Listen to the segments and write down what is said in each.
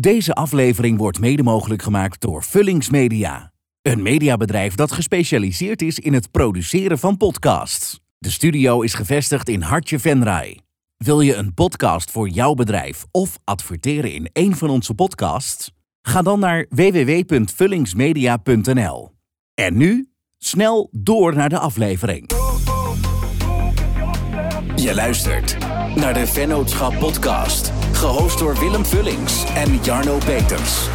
Deze aflevering wordt mede mogelijk gemaakt door Vullings Media. Een mediabedrijf dat gespecialiseerd is in het produceren van podcasts. De studio is gevestigd in Hartje Venray. Wil je een podcast voor jouw bedrijf of adverteren in een van onze podcasts? Ga dan naar www.vullingsmedia.nl. En nu snel door naar de aflevering. Je luistert naar de Vennootschap Podcast, gehost door Willem Vullings en Jarno Peters.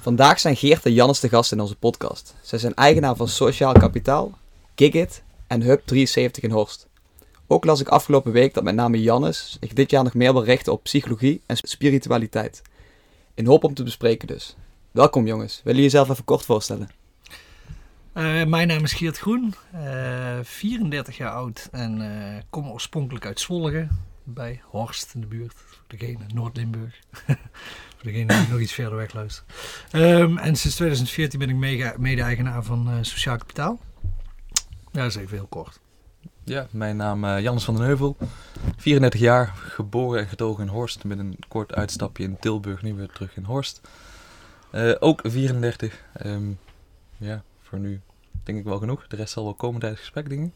Vandaag zijn Geert en Jannes de gast in onze podcast. Zij zijn eigenaar van Sociaal Kapitaal, Gigit en Hub 73 in Horst. Ook las ik afgelopen week dat met name Jannes zich dit jaar nog meer wil richten op psychologie en spiritualiteit. In hoop om te bespreken dus. Welkom jongens, willen jullie jezelf even kort voorstellen? Uh, mijn naam is Geert Groen, uh, 34 jaar oud en uh, kom oorspronkelijk uit Zwolgen bij Horst in de buurt. Voor degene, Noord-Limburg. Voor degene die nog iets verder weg luistert. Um, en sinds 2014 ben ik mede-eigenaar van Sociaal Kapitaal. Ja, dat is even heel kort. Ja, mijn naam is Jannes van den Heuvel. 34 jaar, geboren en getogen in Horst. Met een kort uitstapje in Tilburg, nu weer terug in Horst. ook 34. Um, ja, voor nu denk ik wel genoeg. De rest zal wel komen tijdens het gesprek, dingen.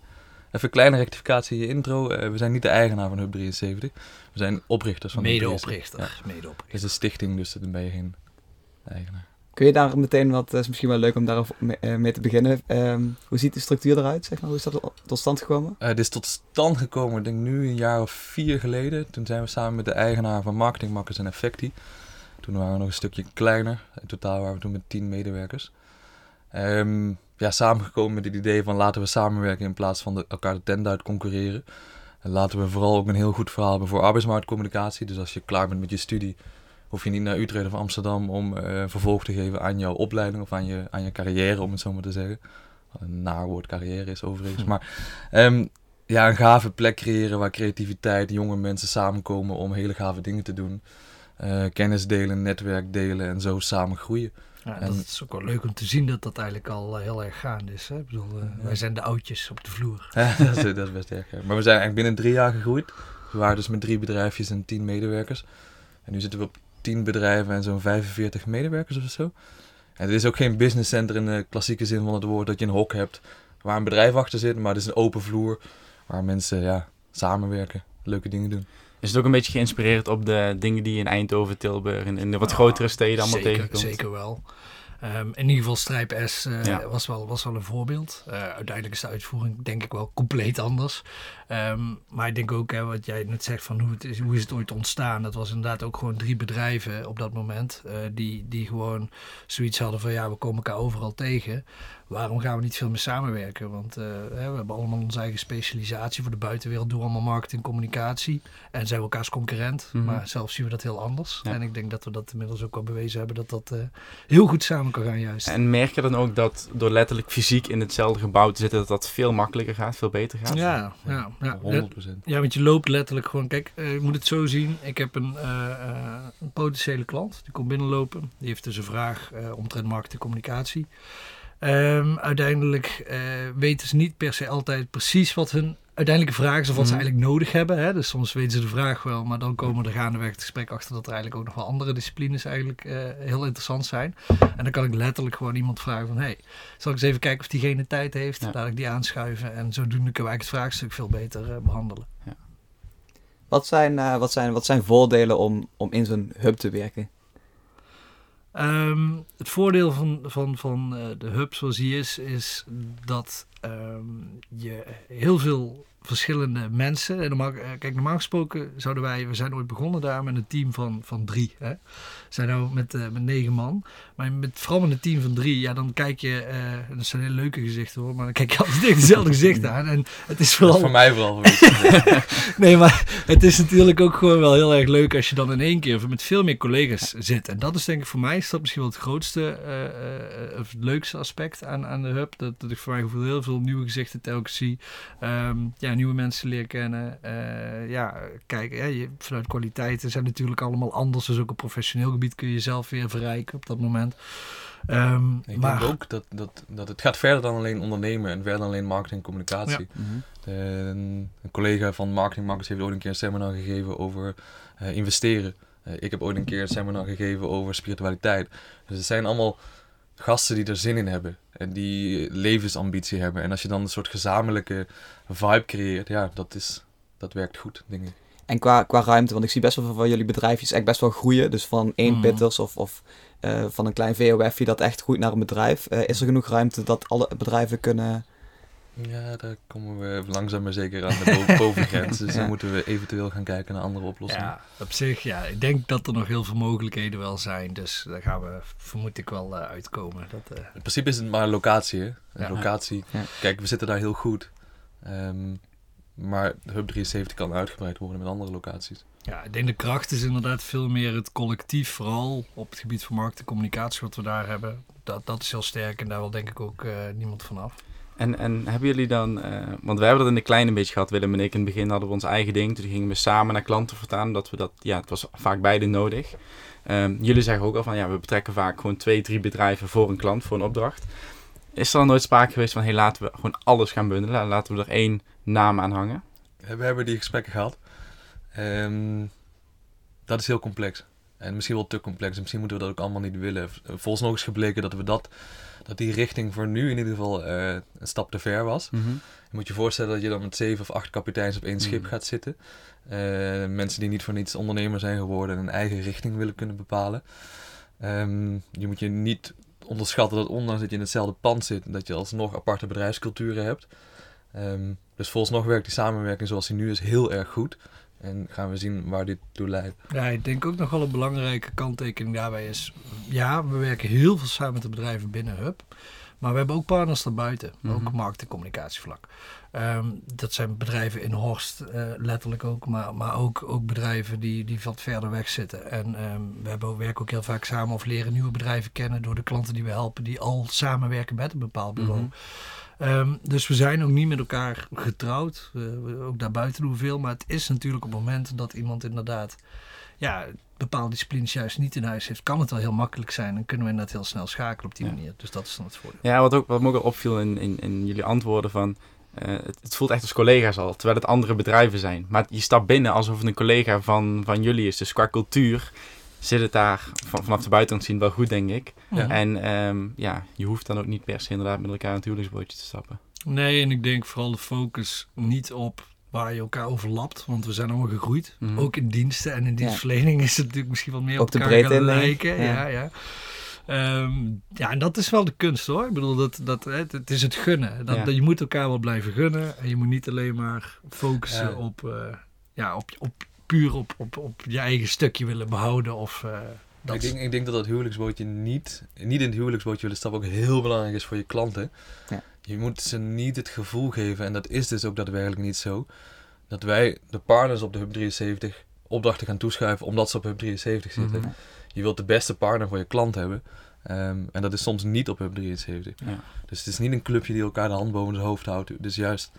Even een kleine rectificatie in je intro. Uh, we zijn niet de eigenaar van Hub 73. We zijn oprichters van Mede-oprichter. Ja. Mede-oprichter. Het is een stichting, dus dan ben je geen eigenaar. Kun je daar meteen wat, het is misschien wel leuk om daar mee, uh, mee te beginnen. Um, hoe ziet de structuur eruit? Zeg maar? Hoe is dat tot stand gekomen? Uh, dit is tot stand gekomen, ik denk nu een jaar of vier geleden. Toen zijn we samen met de eigenaar van Marketingmakkers en Effecti. Toen waren we nog een stukje kleiner. In totaal waren we toen met tien medewerkers. Um, ja, samengekomen met het idee van laten we samenwerken in plaats van de, elkaar de tent uit concurreren. En laten we vooral ook een heel goed verhaal hebben voor arbeidsmarktcommunicatie. Dus als je klaar bent met je studie, hoef je niet naar Utrecht of Amsterdam om uh, vervolg te geven aan jouw opleiding of aan je, aan je carrière, om het zo maar te zeggen. Een naar woord carrière is overigens. Hm. Maar um, ja, een gave plek creëren waar creativiteit, jonge mensen samenkomen om hele gave dingen te doen. Uh, kennis delen, netwerk delen en zo samen groeien. Ja, en, dat is ook wel leuk om te zien dat dat eigenlijk al uh, heel erg gaande is. Hè? Ik bedoel, uh, ja. wij zijn de oudjes op de vloer. Ja, dat, is, dat, is, best erg. Maar we zijn eigenlijk binnen drie jaar gegroeid. We waren dus met drie bedrijfjes en tien medewerkers. En nu zitten we op tien bedrijven en zo'n 45 medewerkers of zo. En het is ook geen business center in de klassieke zin van het woord dat je een hok hebt waar een bedrijf achter zit. Maar het is een open vloer waar mensen ja, samenwerken, leuke dingen doen. Is het ook een beetje geïnspireerd op de dingen die je in Eindhoven, Tilburg en in de wat grotere steden allemaal zeker, tegenkomt? Zeker wel. Um, in ieder geval Strijp S uh, ja. was, wel, was wel een voorbeeld. Uh, uiteindelijk is de uitvoering denk ik wel compleet anders. Um, maar ik denk ook, hè, wat jij net zegt van hoe, het is, hoe is het ooit ontstaan. Dat was inderdaad ook gewoon drie bedrijven op dat moment. Uh, die, die gewoon zoiets hadden van ja, we komen elkaar overal tegen waarom gaan we niet veel meer samenwerken? Want uh, we hebben allemaal onze eigen specialisatie. Voor de buitenwereld doen we allemaal marketing, communicatie. En zijn we elkaars concurrent. Mm -hmm. Maar zelf zien we dat heel anders. Ja. En ik denk dat we dat inmiddels ook wel bewezen hebben. Dat dat uh, heel goed samen kan gaan juist. En merk je dan ook dat door letterlijk fysiek in hetzelfde gebouw te zitten... dat dat veel makkelijker gaat, veel beter gaat? Ja, ja, ja. 100%. Ja, want je loopt letterlijk gewoon... Kijk, uh, je moet het zo zien. Ik heb een, een potentiële klant. Die komt binnenlopen. Die heeft dus een vraag omtrent marketing, communicatie. Um, uiteindelijk uh, weten ze niet per se altijd precies wat hun uiteindelijke is of wat mm. ze eigenlijk nodig hebben. Hè? Dus soms weten ze de vraag wel, maar dan komen er gaandeweg het gesprek achter dat er eigenlijk ook nog wel andere disciplines eigenlijk uh, heel interessant zijn. En dan kan ik letterlijk gewoon iemand vragen van, hey, zal ik eens even kijken of diegene tijd heeft? Ja. Laat ik die aanschuiven en zodoende kunnen we eigenlijk het vraagstuk veel beter uh, behandelen. Ja. Wat, zijn, uh, wat, zijn, wat zijn voordelen om, om in zo'n hub te werken? Um, het voordeel van, van, van uh, de hub zoals die is, is dat um, je heel veel verschillende mensen. En normaal, kijk, normaal gesproken zouden wij, we zijn ooit begonnen daar met een team van, van drie. Hè? Zijn nou met, uh, met negen man. Maar met, vooral met een team van drie, ja, dan kijk je, uh, dat zijn hele leuke gezichten hoor, maar dan kijk je altijd tegen dezelfde gezichten aan. En het is vooral... voor mij vooral. nee, maar het is natuurlijk ook gewoon wel heel erg leuk als je dan in één keer met veel meer collega's zit. En dat is denk ik voor mij, is dat misschien wel het grootste, uh, of het leukste aspect aan, aan de hub. Dat, dat ik voor mij gevoel heel veel nieuwe gezichten telkens zie. Um, ja, nieuwe mensen leren kennen. Eh, ja, kijk, ja, je, vanuit kwaliteiten zijn natuurlijk allemaal anders. Dus ook op professioneel gebied kun je jezelf weer verrijken op dat moment. Ehm, Ik maar denk ook dat, dat, dat het gaat verder dan alleen ondernemen en verder dan alleen marketing en communicatie. Mhm. Eh, een, een collega van Marketing Markets heeft ooit een keer een seminar gegeven over eh, investeren. Eh, ik heb ooit een keer een seminar gegeven over spiritualiteit. Dus het zijn allemaal gasten die er zin in hebben en die levensambitie hebben. En als je dan een soort gezamenlijke vibe creëert, ja, dat, is, dat werkt goed, denk ik. En qua, qua ruimte, want ik zie best wel veel van jullie bedrijfjes echt best wel groeien. Dus van één Mhm. pitters of, of eh, van een klein VOF dat echt groeit naar een bedrijf. Eh, is er genoeg ruimte dat alle bedrijven kunnen... Ja, daar komen we langzaam maar zeker aan de bo- bovengrens. Dus Ja. dan moeten we eventueel gaan kijken naar andere oplossingen. ja, op zich, ja, ik denk dat er nog heel veel mogelijkheden wel zijn. Dus daar gaan we, vermoed ik, wel eh, uitkomen. Dat, eh, In principe is het maar locatie, hè? Ja. locatie. Ja. Kijk, we zitten daar heel goed. Ehm, maar Hub 73 kan uitgebreid worden met andere locaties. Ja, ik denk de kracht is inderdaad veel meer het collectief, vooral op het gebied van markt en communicatie wat we daar hebben. Dat, dat is heel sterk en daar wil denk ik ook eh, niemand vanaf. En, en hebben jullie dan, eh, want wij hebben dat in de kleine een beetje gehad, Willem en ik. In het begin hadden we ons eigen ding. Toen gingen we samen naar klanten vertaan, dat we dat, ja, het was vaak beide nodig. Ehm, jullie zeggen ook al van, ja, we betrekken vaak gewoon twee, drie bedrijven voor een klant, voor een opdracht. Is er dan nooit sprake geweest van, hé, hey, laten we gewoon alles gaan bundelen. Laten we er één naam aan hangen. We hebben die gesprekken gehad. Ehm, dat is heel complex. En misschien wel te complex. En misschien moeten we dat ook allemaal niet willen. Volgens nog is gebleken dat we dat, dat die richting voor nu in ieder geval eh, een stap te ver was. Je moet je voorstellen dat je dan met zeven of acht kapiteins op één schip Mhm. gaat zitten. Eh, mensen die niet voor niets ondernemer zijn geworden en een eigen richting willen kunnen bepalen. Ehm, je moet je niet onderschatten dat ondanks dat je in hetzelfde pand zit, dat je alsnog aparte bedrijfsculturen hebt. Ehm, dus volgens nog werkt die samenwerking zoals die nu is heel erg goed. En gaan we zien waar dit toe leidt. Ja, ik denk ook nog wel een belangrijke kanttekening daarbij is, ja, we werken heel veel samen met de bedrijven binnen Hub. Maar we hebben ook partners daarbuiten, ook Mhm. markt- en communicatievlak. Ehm, dat zijn bedrijven in Horst, eh, letterlijk ook, maar, maar ook, ook bedrijven die, die wat verder weg zitten. En ehm, we hebben, werken ook heel vaak samen of leren nieuwe bedrijven kennen door de klanten die we helpen, die al samenwerken met een bepaald bureau. Mhm. Ehm, dus we zijn ook niet met elkaar getrouwd. Ook daarbuiten doen we veel. Maar het is natuurlijk op het moment dat iemand inderdaad ja, bepaalde disciplines juist niet in huis heeft, kan het wel heel makkelijk zijn. En kunnen we inderdaad heel snel schakelen op die Ja. manier. Dus dat is dan het voordeel. Ja, wat, ook, wat me ook al opviel in, in, in jullie antwoorden van... eh, het, het voelt echt als collega's al, terwijl het andere bedrijven zijn. Maar je stapt binnen alsof het een collega van, van jullie is. Dus qua cultuur zit het daar van, vanaf de buitenkant zien wel goed, denk ik. Ja. En ehm, ja, je hoeft dan ook niet per se inderdaad met elkaar in het huwelijksbootje te stappen. Nee, en ik denk vooral de focus niet op waar je elkaar overlapt. Want we zijn allemaal gegroeid. Mhm. Ook in diensten en in dienstverlening is het natuurlijk misschien wat meer Ook op de elkaar breedte gaan in, lijken. Ja, Ja. ja. Ehm, ja, en dat is wel de kunst hoor. Ik bedoel, dat, dat, het, het is het gunnen. Dat, Ja. dat je moet elkaar wel blijven gunnen. En je moet niet alleen maar focussen Ja. op, eh, ja, op, op puur op, op, op je eigen stukje willen behouden. Of, eh, dat Ik denk, ik denk dat dat huwelijksbootje niet, niet in het huwelijksbootje willen stappen ook heel belangrijk is voor je klanten. Ja. Je moet ze niet het gevoel geven, en dat is dus ook daadwerkelijk niet zo, dat wij de partners op de Hub 73 opdrachten gaan toeschuiven omdat ze op Hub 73 zitten. Mhm. Je wilt de beste partner voor je klant hebben. ehm, en dat is soms niet op Hub 73. Ja. Dus het is niet een clubje die elkaar de hand boven het hoofd houdt. Dus juist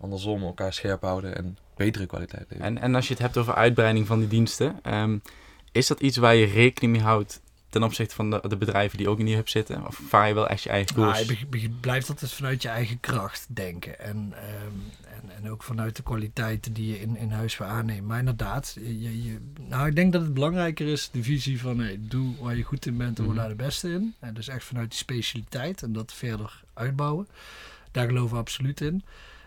andersom, elkaar scherp houden en betere kwaliteit leveren. En, en als je het hebt over uitbreiding van die diensten, ehm, is dat iets waar je rekening mee houdt ten opzichte van de, de bedrijven die ook in die hub zitten? Of vaar je wel echt je eigen Nou, koers? je beg- beg- blijft altijd vanuit je eigen kracht denken. En, ehm, en, en ook vanuit de kwaliteiten die je in, in huis wil aannemen. Maar inderdaad, je, je, nou, ik denk dat het belangrijker is de visie van hey, doe waar je goed in bent en word Mhm. daar de beste in. En dus echt vanuit die specialiteit en dat verder uitbouwen. Daar geloven we absoluut in.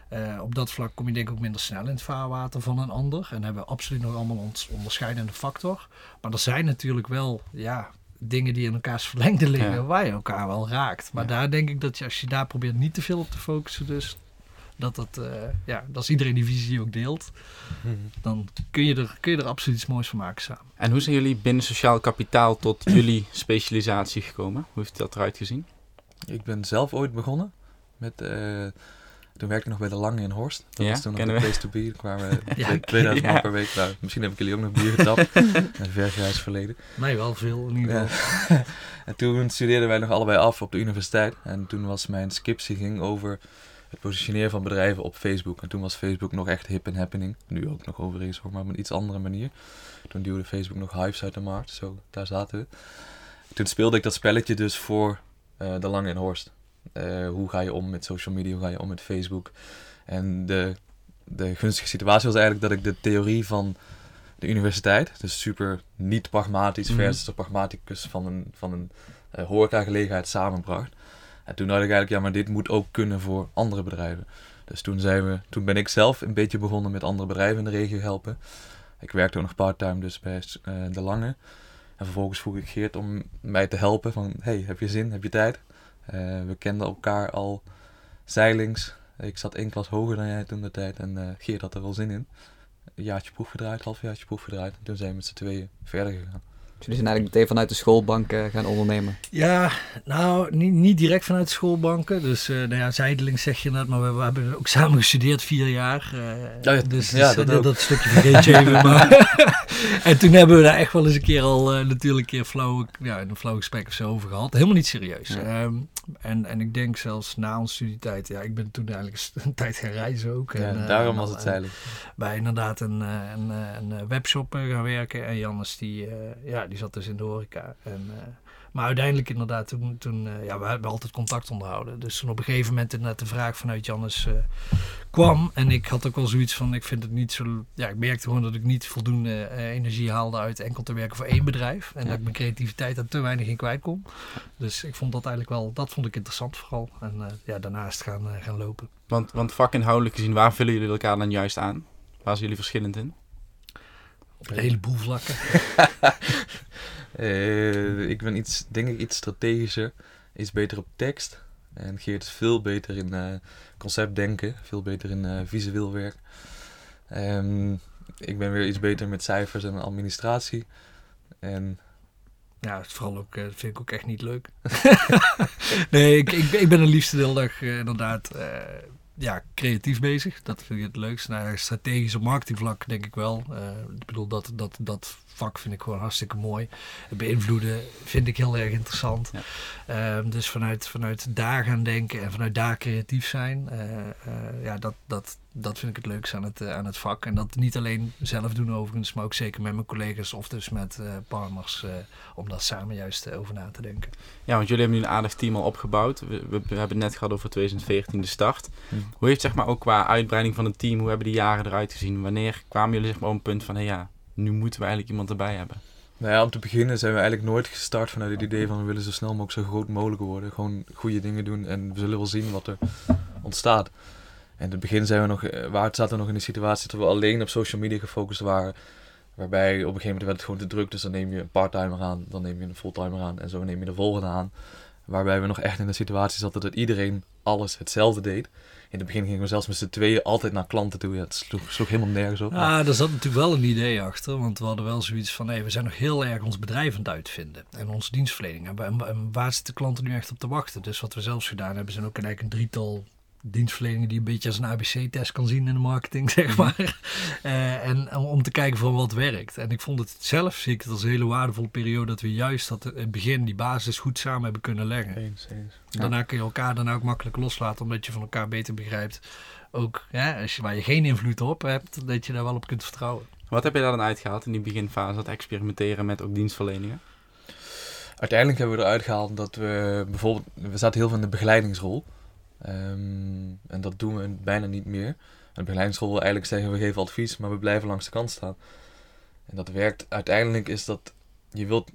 Eh, op dat vlak kom je denk ik ook minder snel in het vaarwater van een ander. En hebben we absoluut nog allemaal ons onderscheidende factor. Maar er zijn natuurlijk wel ja, dingen die in elkaars verlengde liggen Ja. waar je elkaar wel raakt. Maar Ja. daar denk ik dat je als je daar probeert niet te veel op te focussen, dus dat dat, eh, ja, dat als iedereen die visie ook deelt, Mhm. dan kun je er, kun je er absoluut iets moois van maken samen. En hoe zijn jullie binnen sociaal kapitaal tot jullie specialisatie gekomen? Hoe heeft dat eruit gezien? Ik ben zelf ooit begonnen met. eh, toen werkte ik nog bij de Lange in Horst. Dat Ja, was toen nog de we. place to be. Er kwamen Ja, twee- 2000 man per week. Nou, misschien heb ik jullie ook nog bier getapt. Een vergrijs verleden. Nee, wel veel in ieder geval. en toen studeerden wij nog allebei af op de universiteit. En toen was mijn scriptie ging over het positioneren van bedrijven op Facebook. En toen was Facebook nog echt hip en happening. Nu ook nog overigens hoor, maar op een iets andere manier. Toen duwde Facebook nog hypes uit de markt. Zo, daar zaten we. Toen speelde ik dat spelletje dus voor uh, de Lange en Horst. Uh, hoe ga je om met social media? Hoe ga je om met Facebook? En de, de gunstige situatie was eigenlijk dat ik de theorie van de universiteit, dus super niet pragmatisch mhm. versus de pragmaticus van een, van een uh, horecagelegenheid samenbracht. En toen dacht ik eigenlijk, ja, maar dit moet ook kunnen voor andere bedrijven. Dus toen, zijn we, toen ben ik zelf een beetje begonnen met andere bedrijven in de regio helpen. Ik werkte ook nog part-time dus bij uh, De Lange. En vervolgens vroeg ik Geert om mij te helpen van, hey, heb je zin, heb je tijd? Uh, we kenden elkaar al zeilings. Ik zat één klas hoger dan jij toen de tijd en uh, Geert had er wel zin in. Een jaartje proef gedraaid, halfjaartje proef gedraaid. En toen zijn we met z'n tweeën verder gegaan. Jullie zijn eigenlijk meteen vanuit de schoolbank uh, gaan ondernemen. Ja, nou, niet, niet direct vanuit de schoolbanken. Dus uh, nou ja, zijdelings zeg je net, maar we, we, hebben ook samen gestudeerd vier jaar. Uh, ja, dus ja, dus, dat, dat, stukje vergeet je even. maar en toen hebben we daar echt wel eens een keer al natuurlijk een keer flauw, ja, een flauw gesprek of zo over gehad. Helemaal niet serieus. Ja. Um, en, en ik denk zelfs na onze studietijd, ja, ik ben toen eigenlijk een tijd gaan reizen ook. Ja, en, daarom was het zeilen. Bij inderdaad een, een, een, webshop gaan werken. En Jannes die, ja, die zat dus in de horeca. En, uh, maar uiteindelijk inderdaad, toen, toen uh, ja, we hebben altijd contact onderhouden. Dus toen op een gegeven moment net de vraag vanuit Jannes uh, kwam. En ik had ook wel zoiets van, ik vind het niet zo... Ja, ik merkte gewoon dat ik niet voldoende energie haalde uit enkel te werken voor één bedrijf. En dat ik mijn creativiteit er te weinig in kwijt kon. Dus ik vond dat eigenlijk wel, dat vond ik interessant vooral. En ja, daarnaast gaan, gaan lopen. Want, want vakinhoudelijk gezien, waar vullen jullie elkaar dan juist aan? Waar zijn jullie verschillend in? Op een heleboel vlakken. uh, ik ben iets, denk ik iets strategischer, iets beter op tekst. En Geert is veel beter in uh, conceptdenken, veel beter in uh, visueel werk. Um, ik ben weer iets beter met cijfers en administratie. En ja, vooral ook, dat vind ik ook echt niet leuk. nee, ik, ik, ik ben een liefste de hele dag inderdaad ja, creatief bezig. Dat vind ik het leukste. Nou, strategisch op marketingvlak denk ik wel. Uh, ik bedoel, dat, dat, dat vak vind ik gewoon hartstikke mooi. Beïnvloeden vind ik heel erg interessant. Ja. Uh, dus vanuit, vanuit daar gaan denken en vanuit daar creatief zijn. Uh, ja, dat, dat, dat vind ik het leukste aan het, aan het vak. En dat niet alleen zelf doen overigens, maar ook zeker met mijn collega's of dus met partners. om daar samen juist over na te denken. Ja, want jullie hebben nu een aardig team al opgebouwd. We, we, we hebben het net gehad over 2014 de start. Hm. Hoe heeft zeg maar ook qua uitbreiding van het team, hoe hebben die jaren eruit gezien? Wanneer kwamen jullie zeg maar op een punt van, hé hey, ja, nu moeten we eigenlijk iemand erbij hebben? Nou ja, om te beginnen zijn we eigenlijk nooit gestart vanuit het idee van we willen zo snel mogelijk zo groot mogelijk worden. Gewoon goede dingen doen en we zullen wel zien wat er ontstaat. In het begin zijn we nog, eh, waar het zaten nog in de situatie dat we alleen op social media gefocust waren. Waarbij op een gegeven moment werd het gewoon te druk. Dus dan neem je een parttimer aan, dan neem je een fulltimer aan en zo neem je de volgende aan. Waarbij we nog echt in de situatie zaten dat iedereen alles hetzelfde deed. In het begin gingen we zelfs met z'n tweeën altijd naar klanten toe. Ja, het sloeg, sloeg helemaal nergens op. Ja, er zat natuurlijk wel een idee achter. Want we hadden wel zoiets van, hey, we zijn nog heel erg ons bedrijf aan het uitvinden. En onze dienstverlening. En, en waar zitten klanten nu echt op te wachten? Dus wat we zelfs gedaan hebben, zijn ook eigenlijk een drietal dienstverlening die een beetje als een ABC-test kan zien in de marketing, zeg mhm. maar. Uh, en om te kijken van wat werkt. En ik vond het zelf, zie ik het als een hele waardevolle periode, dat we juist dat het begin, die basis goed samen hebben kunnen leggen. Eens, eens. Daarna kun je elkaar dan ook makkelijk loslaten, omdat je van elkaar beter begrijpt. Ook ja, als je, waar je geen invloed op hebt, dat je daar wel op kunt vertrouwen. Wat heb je daar dan uitgehaald in die beginfase, dat experimenteren met ook dienstverleningen? Uiteindelijk hebben we eruit gehaald dat we bijvoorbeeld, we zaten heel veel in de begeleidingsrol. Um, en dat doen we bijna niet meer. Een begeleidingsschool wil eigenlijk zeggen, we geven advies, maar we blijven langs de kant staan. En dat werkt, uiteindelijk is dat, je wilt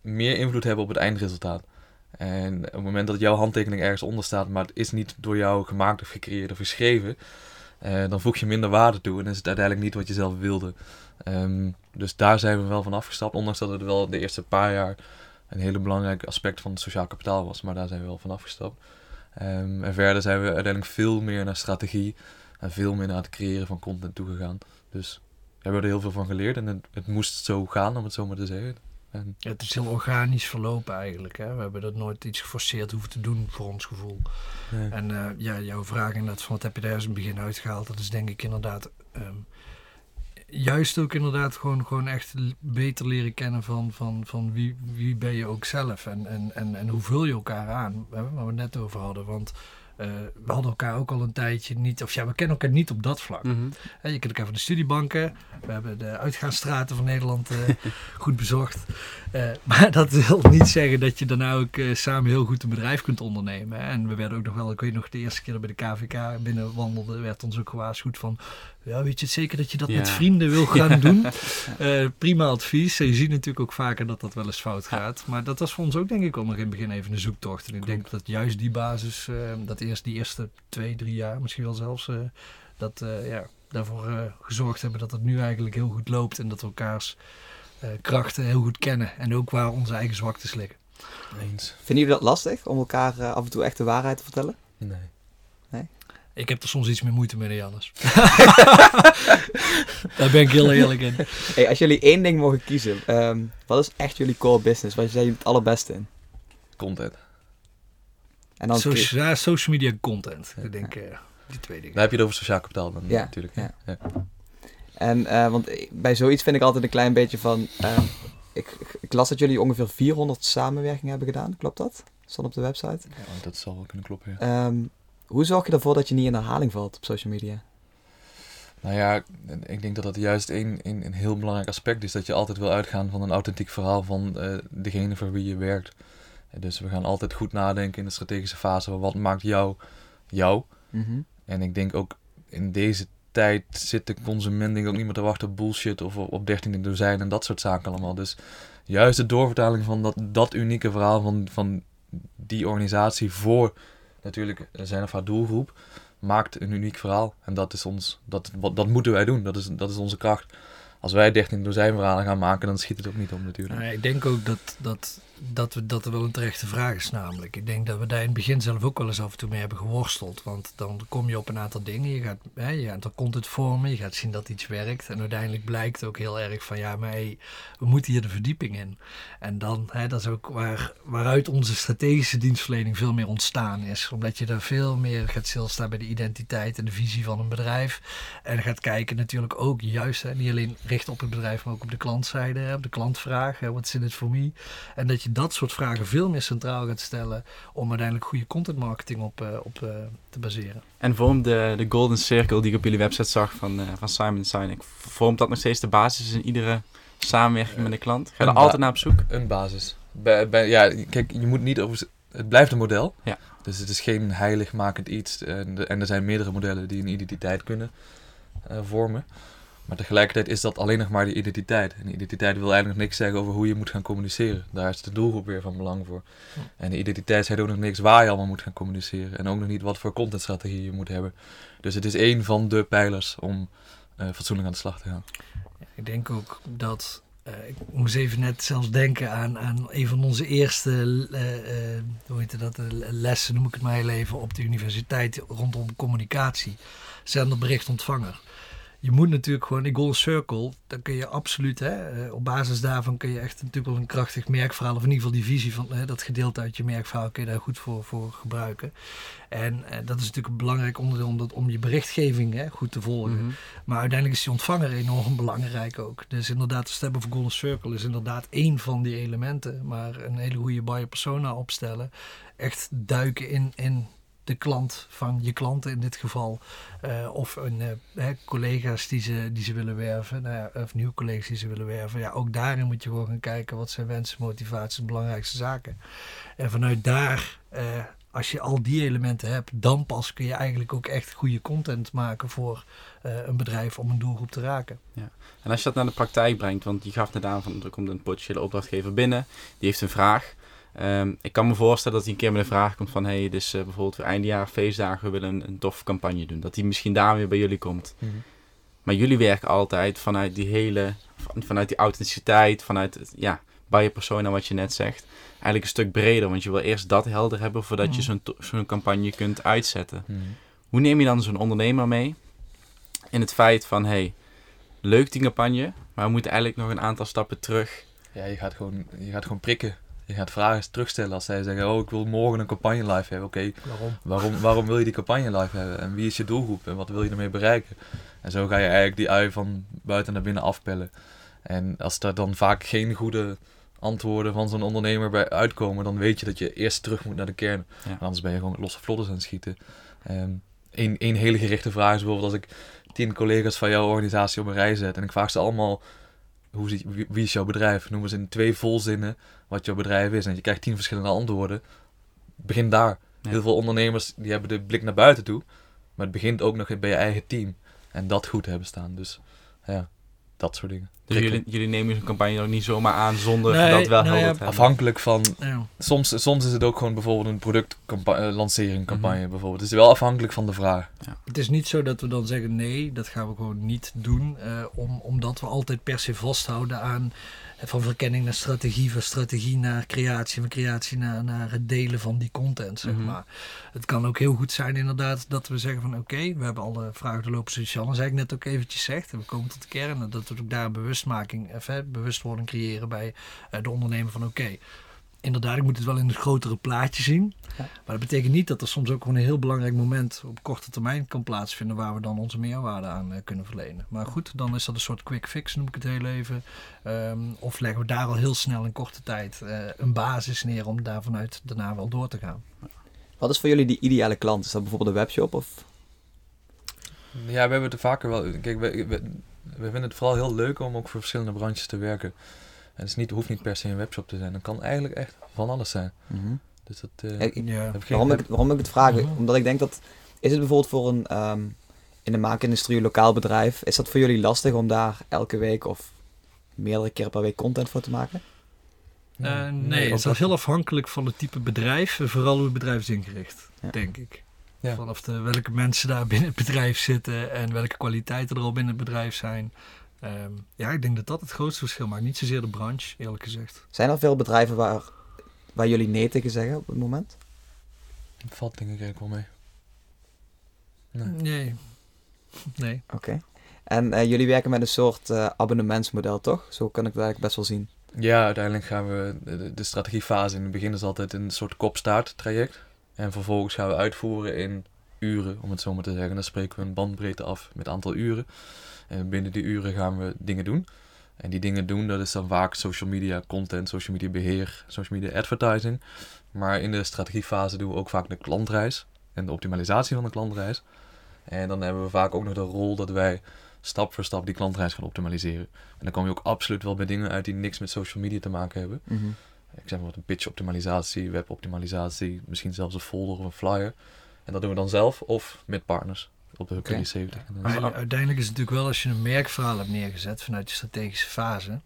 meer invloed hebben op het eindresultaat. En op het moment dat jouw handtekening ergens onder staat, maar het is niet door jou gemaakt of gecreëerd of geschreven, uh, dan voeg je minder waarde toe en is het uiteindelijk niet wat je zelf wilde. Um, dus daar zijn we wel van afgestapt, ondanks dat het wel de eerste paar jaar een hele belangrijk aspect van het sociaal kapitaal was, maar daar zijn we wel van afgestapt. Um, en verder zijn we uiteindelijk veel meer naar strategie en veel meer naar het creëren van content toegegaan. Dus we hebben er heel veel van geleerd en het, het moest zo gaan, om het zo maar te zeggen. En... Ja, het is heel organisch verlopen eigenlijk. Hè? We hebben dat nooit iets geforceerd hoeven te doen voor ons gevoel. Nee. En uh, ja, jouw vraag inderdaad van wat heb je daar eens in het begin uitgehaald, dat is denk ik inderdaad um, juist ook inderdaad gewoon, gewoon echt beter leren kennen van, van, van wie, wie ben je ook zelf en, en, en, en hoe vul je elkaar aan, waar we het net over hadden. Want Uh, we hadden elkaar ook al een tijdje niet, of ja, we kennen elkaar niet op dat vlak. Mhm. je kent elkaar van de studiebanken. We hebben de uitgaansstraten van Nederland uh, goed bezocht. Uh, maar dat wil niet zeggen dat je daarna ook samen heel goed een bedrijf kunt ondernemen. En we werden ook nog wel, ik weet nog de eerste keer dat we bij de KVK binnen wandelden, werd ons ook gewaarschuwd van, ja, weet je het zeker dat je dat Ja. met vrienden wil gaan doen? Eh, prima advies. Je ziet natuurlijk ook vaker dat dat wel eens fout gaat. Maar dat was voor ons ook denk ik al nog in het begin even een zoektocht. En ik denk dat juist die basis, eh, dat eerst die eerste twee, drie jaar misschien wel zelfs, eh, dat eh, ja, daarvoor gezorgd hebben dat het nu eigenlijk heel goed loopt. En dat we elkaars eh, krachten heel goed kennen. En ook waar onze eigen zwaktes liggen. Eens. Vinden jullie dat lastig om elkaar af en toe echt de waarheid te vertellen? Nee. Ik heb er soms iets meer moeite mee dan Jannes. Daar ben ik heel eerlijk in. Hey, als jullie één ding mogen kiezen, ehm, wat is echt jullie core business? Waar zijn jullie het allerbeste in? Content. En dan Social, ja, social media content. Ik denk eh, die twee dingen. Dan heb je het over sociaal kapitaal dan Ja, natuurlijk. ja. Ja. En eh, want bij zoiets vind ik altijd een klein beetje van. ehm, ik, ik, las dat jullie ongeveer 400 samenwerkingen hebben gedaan. Klopt dat? Stond op de website. Ja, dat zal wel kunnen kloppen, ja. Ehm, hoe zorg je ervoor dat je niet in herhaling valt op social media? Nou ja, ik denk dat dat juist een, een, een heel belangrijk aspect is. Dat je altijd wil uitgaan van een authentiek verhaal van eh, degene voor wie je werkt. Dus we gaan altijd goed nadenken in de strategische fase. van Wat maakt jou jou? Mhm. En ik denk ook in deze tijd zit de consument denk ik ook niet meer te wachten op bullshit of op op 13 dozijn en dat soort zaken allemaal. Dus juist de doorvertaling van dat, dat unieke verhaal van, van die organisatie voor natuurlijk zijn of haar doelgroep maakt een uniek verhaal. En dat is ons, dat, dat moeten wij doen. Dat is, dat is onze kracht. Als wij 13 dozijn verhalen gaan maken, dan schiet het ook niet om natuurlijk. Nou, ik denk ook dat, dat, dat, we, dat er wel een terechte vraag is namelijk. Ik denk dat we daar in het begin zelf ook wel eens af en toe mee hebben geworsteld. Want dan kom je op een aantal dingen. Je gaat, hè, je er content vormen. Je gaat zien dat iets werkt. En uiteindelijk blijkt ook heel erg van ja, maar hey, we moeten hier de verdieping in. En dan, hè, dat is ook waar, waaruit onze strategische dienstverlening veel meer ontstaan is. Omdat je daar veel meer gaat stilstaan bij de identiteit en de visie van een bedrijf. En gaat kijken natuurlijk ook juist, hè, niet alleen richten op het bedrijf, maar ook op de klantzijde, op de klantvraag. Wat is in het voor me? En dat je dat soort vragen veel meer centraal gaat stellen om uiteindelijk goede content marketing op, eh, op eh, te baseren. En vormt de, de Golden Circle die ik op jullie website zag van, eh, van Simon Sinek, vormt dat nog steeds de basis in iedere samenwerking met een klant? Ga je er altijd naar op zoek? Een basis. Bij, bij, ja, kijk, je moet niet over... Het blijft een model. Ja. Dus het is geen heiligmakend iets. En, de- en er zijn meerdere modellen die een identiteit kunnen eh, vormen. Maar tegelijkertijd is dat alleen nog maar die identiteit. En die identiteit wil eigenlijk nog niks zeggen over hoe je moet gaan communiceren. Daar is de doelgroep weer van belang voor. En de identiteit zegt ook nog niks waar je allemaal moet gaan communiceren. En ook nog niet wat voor contentstrategie je moet hebben. Dus het is één van de pijlers om eh, fatsoenlijk aan de slag te gaan. Ik denk ook dat. eh, ik moest even net zelfs denken aan, aan een van onze eerste eh, hoe heet dat, lessen, noem ik het maar heel even, op de universiteit rondom communicatie. Zenderbericht ontvanger. Je moet natuurlijk gewoon die Golden Circle, dan kun je absoluut, hè, eh, op basis daarvan kun je echt natuurlijk wel een krachtig merkverhaal, of in ieder geval die visie van hè, dat gedeelte uit je merkverhaal, kun je daar goed voor, voor gebruiken. En eh, dat is natuurlijk een belangrijk onderdeel om, dat, om je berichtgeving hè, goed te volgen. Mhm. Maar uiteindelijk is die ontvanger enorm belangrijk ook. Dus inderdaad, de Step of Golden Circle is inderdaad één van die elementen. Maar een hele goede buyer persona opstellen. Echt duiken in, in de klant van je klanten in dit geval. Eh, of een, eh, hè, collega's die ze, die ze willen werven. Nou ja, of nieuwe collega's die ze willen werven. Ja, ook daarin moet je gewoon gaan kijken. Wat zijn wensen, motivaties, belangrijkste zaken. En vanuit daar... eh, als je al die elementen hebt, dan pas kun je eigenlijk ook echt goede content maken voor een bedrijf om een doelgroep te raken. En als je dat naar de praktijk brengt, want je gaf net aan van er komt een potentiële opdrachtgever binnen, die heeft een vraag. Ehm, ik kan me voorstellen dat hij een keer met een vraag komt van, hey, dus eh, bijvoorbeeld voor eindejaar, feestdagen, we willen een, een toffe campagne doen. Dat hij misschien daar weer bij jullie komt. Maar jullie werken altijd vanuit die hele, van- vanuit die authenticiteit, vanuit het, ja, bij je persona wat je net zegt. Eigenlijk een stuk breder, want je wil eerst dat helder hebben voordat je Mhm. zo'n zo'n campagne kunt uitzetten. Mhm. Hoe neem je dan zo'n ondernemer mee in het feit van, hey, leuk die campagne, maar we moeten eigenlijk nog een aantal stappen terug. Ja, je gaat gewoon, je gaat gewoon prikken. Je gaat vragen terugstellen als zij zeggen, oh ik wil morgen een campagne live hebben. Oké, Waarom? waarom, waarom wil je die campagne live hebben? En wie is je doelgroep? En wat wil je ermee bereiken? En zo ga je eigenlijk die ui van buiten naar binnen afpellen. En als er dan vaak geen goede antwoorden van zo'n ondernemer bij uitkomen, dan weet je dat je eerst terug moet naar de kern. Ja. Anders ben je gewoon losse vlodders aan het schieten. Eén één hele gerichte vraag is bijvoorbeeld als ik tien collega's van jouw organisatie op een rij zet en ik vraag ze allemaal hoe zie, wie, wie is jouw bedrijf? Noem eens in twee volzinnen wat jouw bedrijf is. En je krijgt tien verschillende antwoorden. Begin daar. Ja. Heel veel ondernemers die hebben de blik naar buiten toe. Maar het begint ook nog bij je eigen team. En dat goed hebben staan. Dus ja, dat soort dingen. Dus jullie, jullie nemen zo'n campagne ook niet zomaar aan zonder Nee, dat wel nou helder ja, te hebben. Afhankelijk van... Ja. Soms, soms is het ook gewoon bijvoorbeeld een productlancering campagne Mhm. bijvoorbeeld. Het is wel afhankelijk van de vraag. Het is niet zo dat we dan zeggen nee, dat gaan we gewoon niet doen. eh, om, omdat we altijd per se vasthouden aan eh, van verkenning naar strategie, van strategie naar creatie, van creatie naar, naar het delen van die content. Zeg Mhm. maar. Het kan ook heel goed zijn inderdaad dat we zeggen van oké, we hebben alle vragen te lopen zoals Jan zei ik net ook eventjes zegt. En we komen tot de kern en dat we ook daar een bewustmaking, hè, bewustwording creëren bij eh, de ondernemer van oké. Inderdaad, ik moet het wel in het grotere plaatje zien. Ja. Maar dat betekent niet dat er soms ook gewoon een heel belangrijk moment op korte termijn kan plaatsvinden waar we dan onze meerwaarde aan eh, kunnen verlenen. Maar goed, dan is dat een soort quick fix, noem ik het heel even. Ehm, of leggen we daar al heel snel in korte tijd eh, een basis neer om daar vanuit daarna wel door te gaan. Wat is voor jullie die ideale klant? Is dat bijvoorbeeld een webshop of... Ja, we hebben het er vaker wel... Kijk, we, we, we vinden het vooral heel leuk om ook voor verschillende branches te werken. En het is niet, hoeft niet per se een webshop te zijn. Het kan eigenlijk echt van alles zijn. Mhm. Dus dat... eh, Ik- ik- Ja. heb waarom, ik, heb- waarom ik het vraag? Omdat ik denk dat... Is het bijvoorbeeld voor een... ehm, in de maakindustrie, een lokaal bedrijf... Is dat voor jullie lastig om daar elke week of meerdere keren per week content voor te maken? Eh, ook nee, het is dat- heel afhankelijk van het type bedrijf en vooral hoe het bedrijf is ingericht, Ja. denk ik. Ja. Vanaf de, welke mensen daar binnen het bedrijf zitten en welke kwaliteiten er al binnen het bedrijf zijn. Ehm, ja, ik denk dat dat het grootste verschil maakt. Niet zozeer de branche, eerlijk gezegd. Zijn er veel bedrijven waar, waar jullie nee tegen zeggen op het moment? Valt denk ik eigenlijk wel mee. Nee. Nee. Nee. Oké. En eh, jullie werken met een soort eh, abonnementsmodel, toch? Zo kan ik het eigenlijk best wel zien. Ja, uiteindelijk gaan we de, de strategiefase in het begin is altijd een soort kop-staart traject. En vervolgens gaan we uitvoeren in uren, om het zo maar te zeggen. Dan spreken we een bandbreedte af met aantal uren. En binnen die uren gaan we dingen doen. En die dingen doen, dat is dan vaak social media content, social media beheer, social media advertising. Maar in de strategiefase doen we ook vaak de klantreis en de optimalisatie van de klantreis. En dan hebben we vaak ook nog de rol dat wij stap voor stap die klantreis gaan optimaliseren. En dan kom je ook absoluut wel bij dingen uit die niks met social media te maken hebben. Mhm. Ik zeg maar wat een pitch optimalisatie, web optimalisatie, misschien zelfs een folder of een flyer. En dat doen we dan zelf of met partners op de Hub Oké. 73. En dan- Maar uiteindelijk is het natuurlijk wel als je een merkverhaal hebt neergezet vanuit de strategische fase,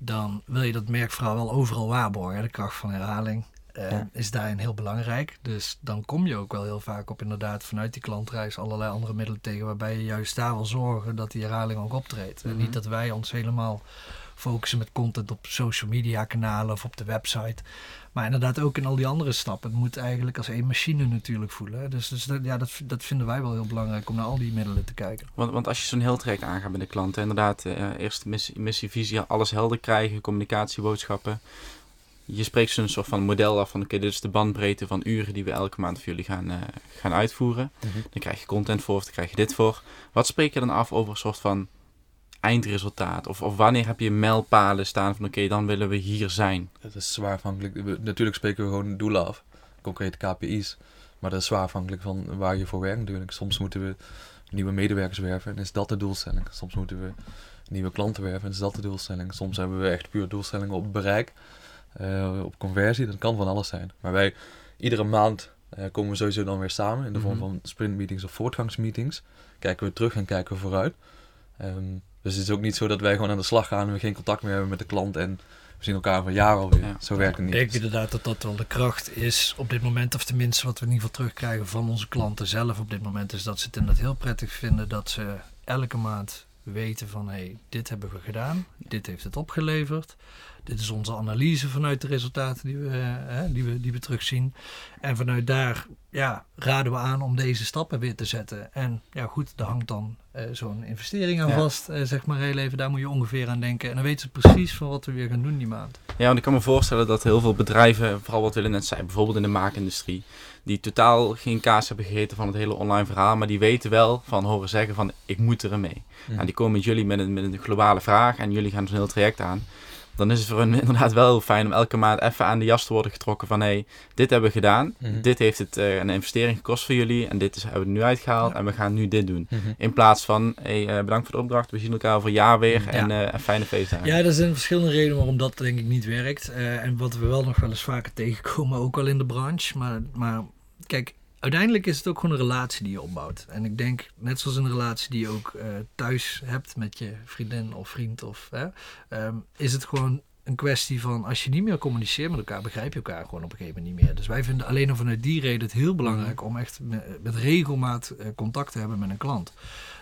dan wil je dat merkverhaal wel overal waarborgen. De kracht van herhaling eh, Ja. is daarin heel belangrijk. Dus dan kom je ook wel heel vaak op inderdaad vanuit die klantreis allerlei andere middelen tegen, waarbij je juist daar wil zorgen dat die herhaling ook optreedt. En Mhm. niet dat wij ons helemaal focussen met content op social media kanalen of op de website. Maar inderdaad ook in al die andere stappen. Het moet eigenlijk als één machine natuurlijk voelen. Dus, dus dat, ja, dat, dat vinden wij wel heel belangrijk om naar al die middelen te kijken. Want, want als je zo'n heel traject aangaat bij de klanten, inderdaad, eh, eerst missie, missie, visie, alles helder krijgen, communicatieboodschappen. Je spreekt zo'n soort van model af van, oké, dit is de bandbreedte van uren die we elke maand voor jullie gaan, eh, gaan uitvoeren. Mhm. Dan krijg je content voor of dan krijg je dit voor. Wat spreek je dan af over een soort van eindresultaat? Of, of wanneer heb je mijlpalen staan van, oké, dan willen we hier zijn? Dat is zwaar afhankelijk. Natuurlijk spreken we gewoon doelen af, concrete KPI's. Maar dat is zwaar afhankelijk van waar je voor werkt natuurlijk. Soms moeten we nieuwe medewerkers werven en is dat de doelstelling. Soms moeten we nieuwe klanten werven en is dat de doelstelling. Soms hebben we echt puur doelstellingen op bereik, eh, op conversie. Dat kan van alles zijn. Maar wij, iedere maand eh, komen we sowieso dan weer samen in de vorm Mhm. van sprintmeetings of voortgangsmeetings. Kijken we terug en kijken we vooruit. Ehm, dus het is ook niet zo dat wij gewoon aan de slag gaan en we geen contact meer hebben met de klant en we zien elkaar van jaar alweer. Ja. Zo werkt het Ik niet. denk inderdaad dat dat wel de kracht is op dit moment, of tenminste wat we in ieder geval terugkrijgen van onze klanten zelf op dit moment, is dat ze het inderdaad heel prettig vinden dat ze elke maand weten van hé, hey, dit hebben we gedaan, dit heeft het opgeleverd, dit is onze analyse vanuit de resultaten die we, eh, hè, die we, die we terugzien. En vanuit daar ja, raden we aan om deze stappen weer te zetten. En ja goed, daar hangt dan eh, zo'n investering aan Ja. vast, eh, zeg maar heel even, daar moet je ongeveer aan denken. En dan weten ze precies van wat we weer gaan doen die maand. Ja, want ik kan me voorstellen dat heel veel bedrijven, vooral wat Willem net zei, bijvoorbeeld in de maakindustrie, die totaal geen kaas hebben gegeten van het hele online verhaal, maar die weten wel van horen zeggen van ik moet er mee. Mhm. Nou, die komen met jullie met een, met een globale vraag en jullie gaan zo'n heel traject aan. Dan is het voor hen inderdaad wel heel fijn om elke maand even aan de jas te worden getrokken van hé, hey, dit hebben we gedaan, Mhm. dit heeft het eh, een investering gekost voor jullie en dit is, hebben we nu uitgehaald Ja. en we gaan nu dit doen. Mhm. In plaats van, hey, eh, bedankt voor de opdracht, we zien elkaar over een jaar weer Ja. en eh, een fijne feestdagen. Ja, er zijn verschillende redenen waarom dat denk ik niet werkt. En wat we wel nog wel eens vaker tegenkomen, ook al in de branche. Maar, maar kijk, uiteindelijk is het ook gewoon een relatie die je opbouwt. En ik denk, net zoals een relatie die je ook eh, thuis hebt met je vriendin of vriend, of, hè, ehm, is het gewoon een kwestie van als je niet meer communiceert met elkaar, begrijp je elkaar gewoon op een gegeven moment niet meer. Dus wij vinden alleen al vanuit die reden het heel belangrijk om echt met, met regelmaat eh, contact te hebben met een klant.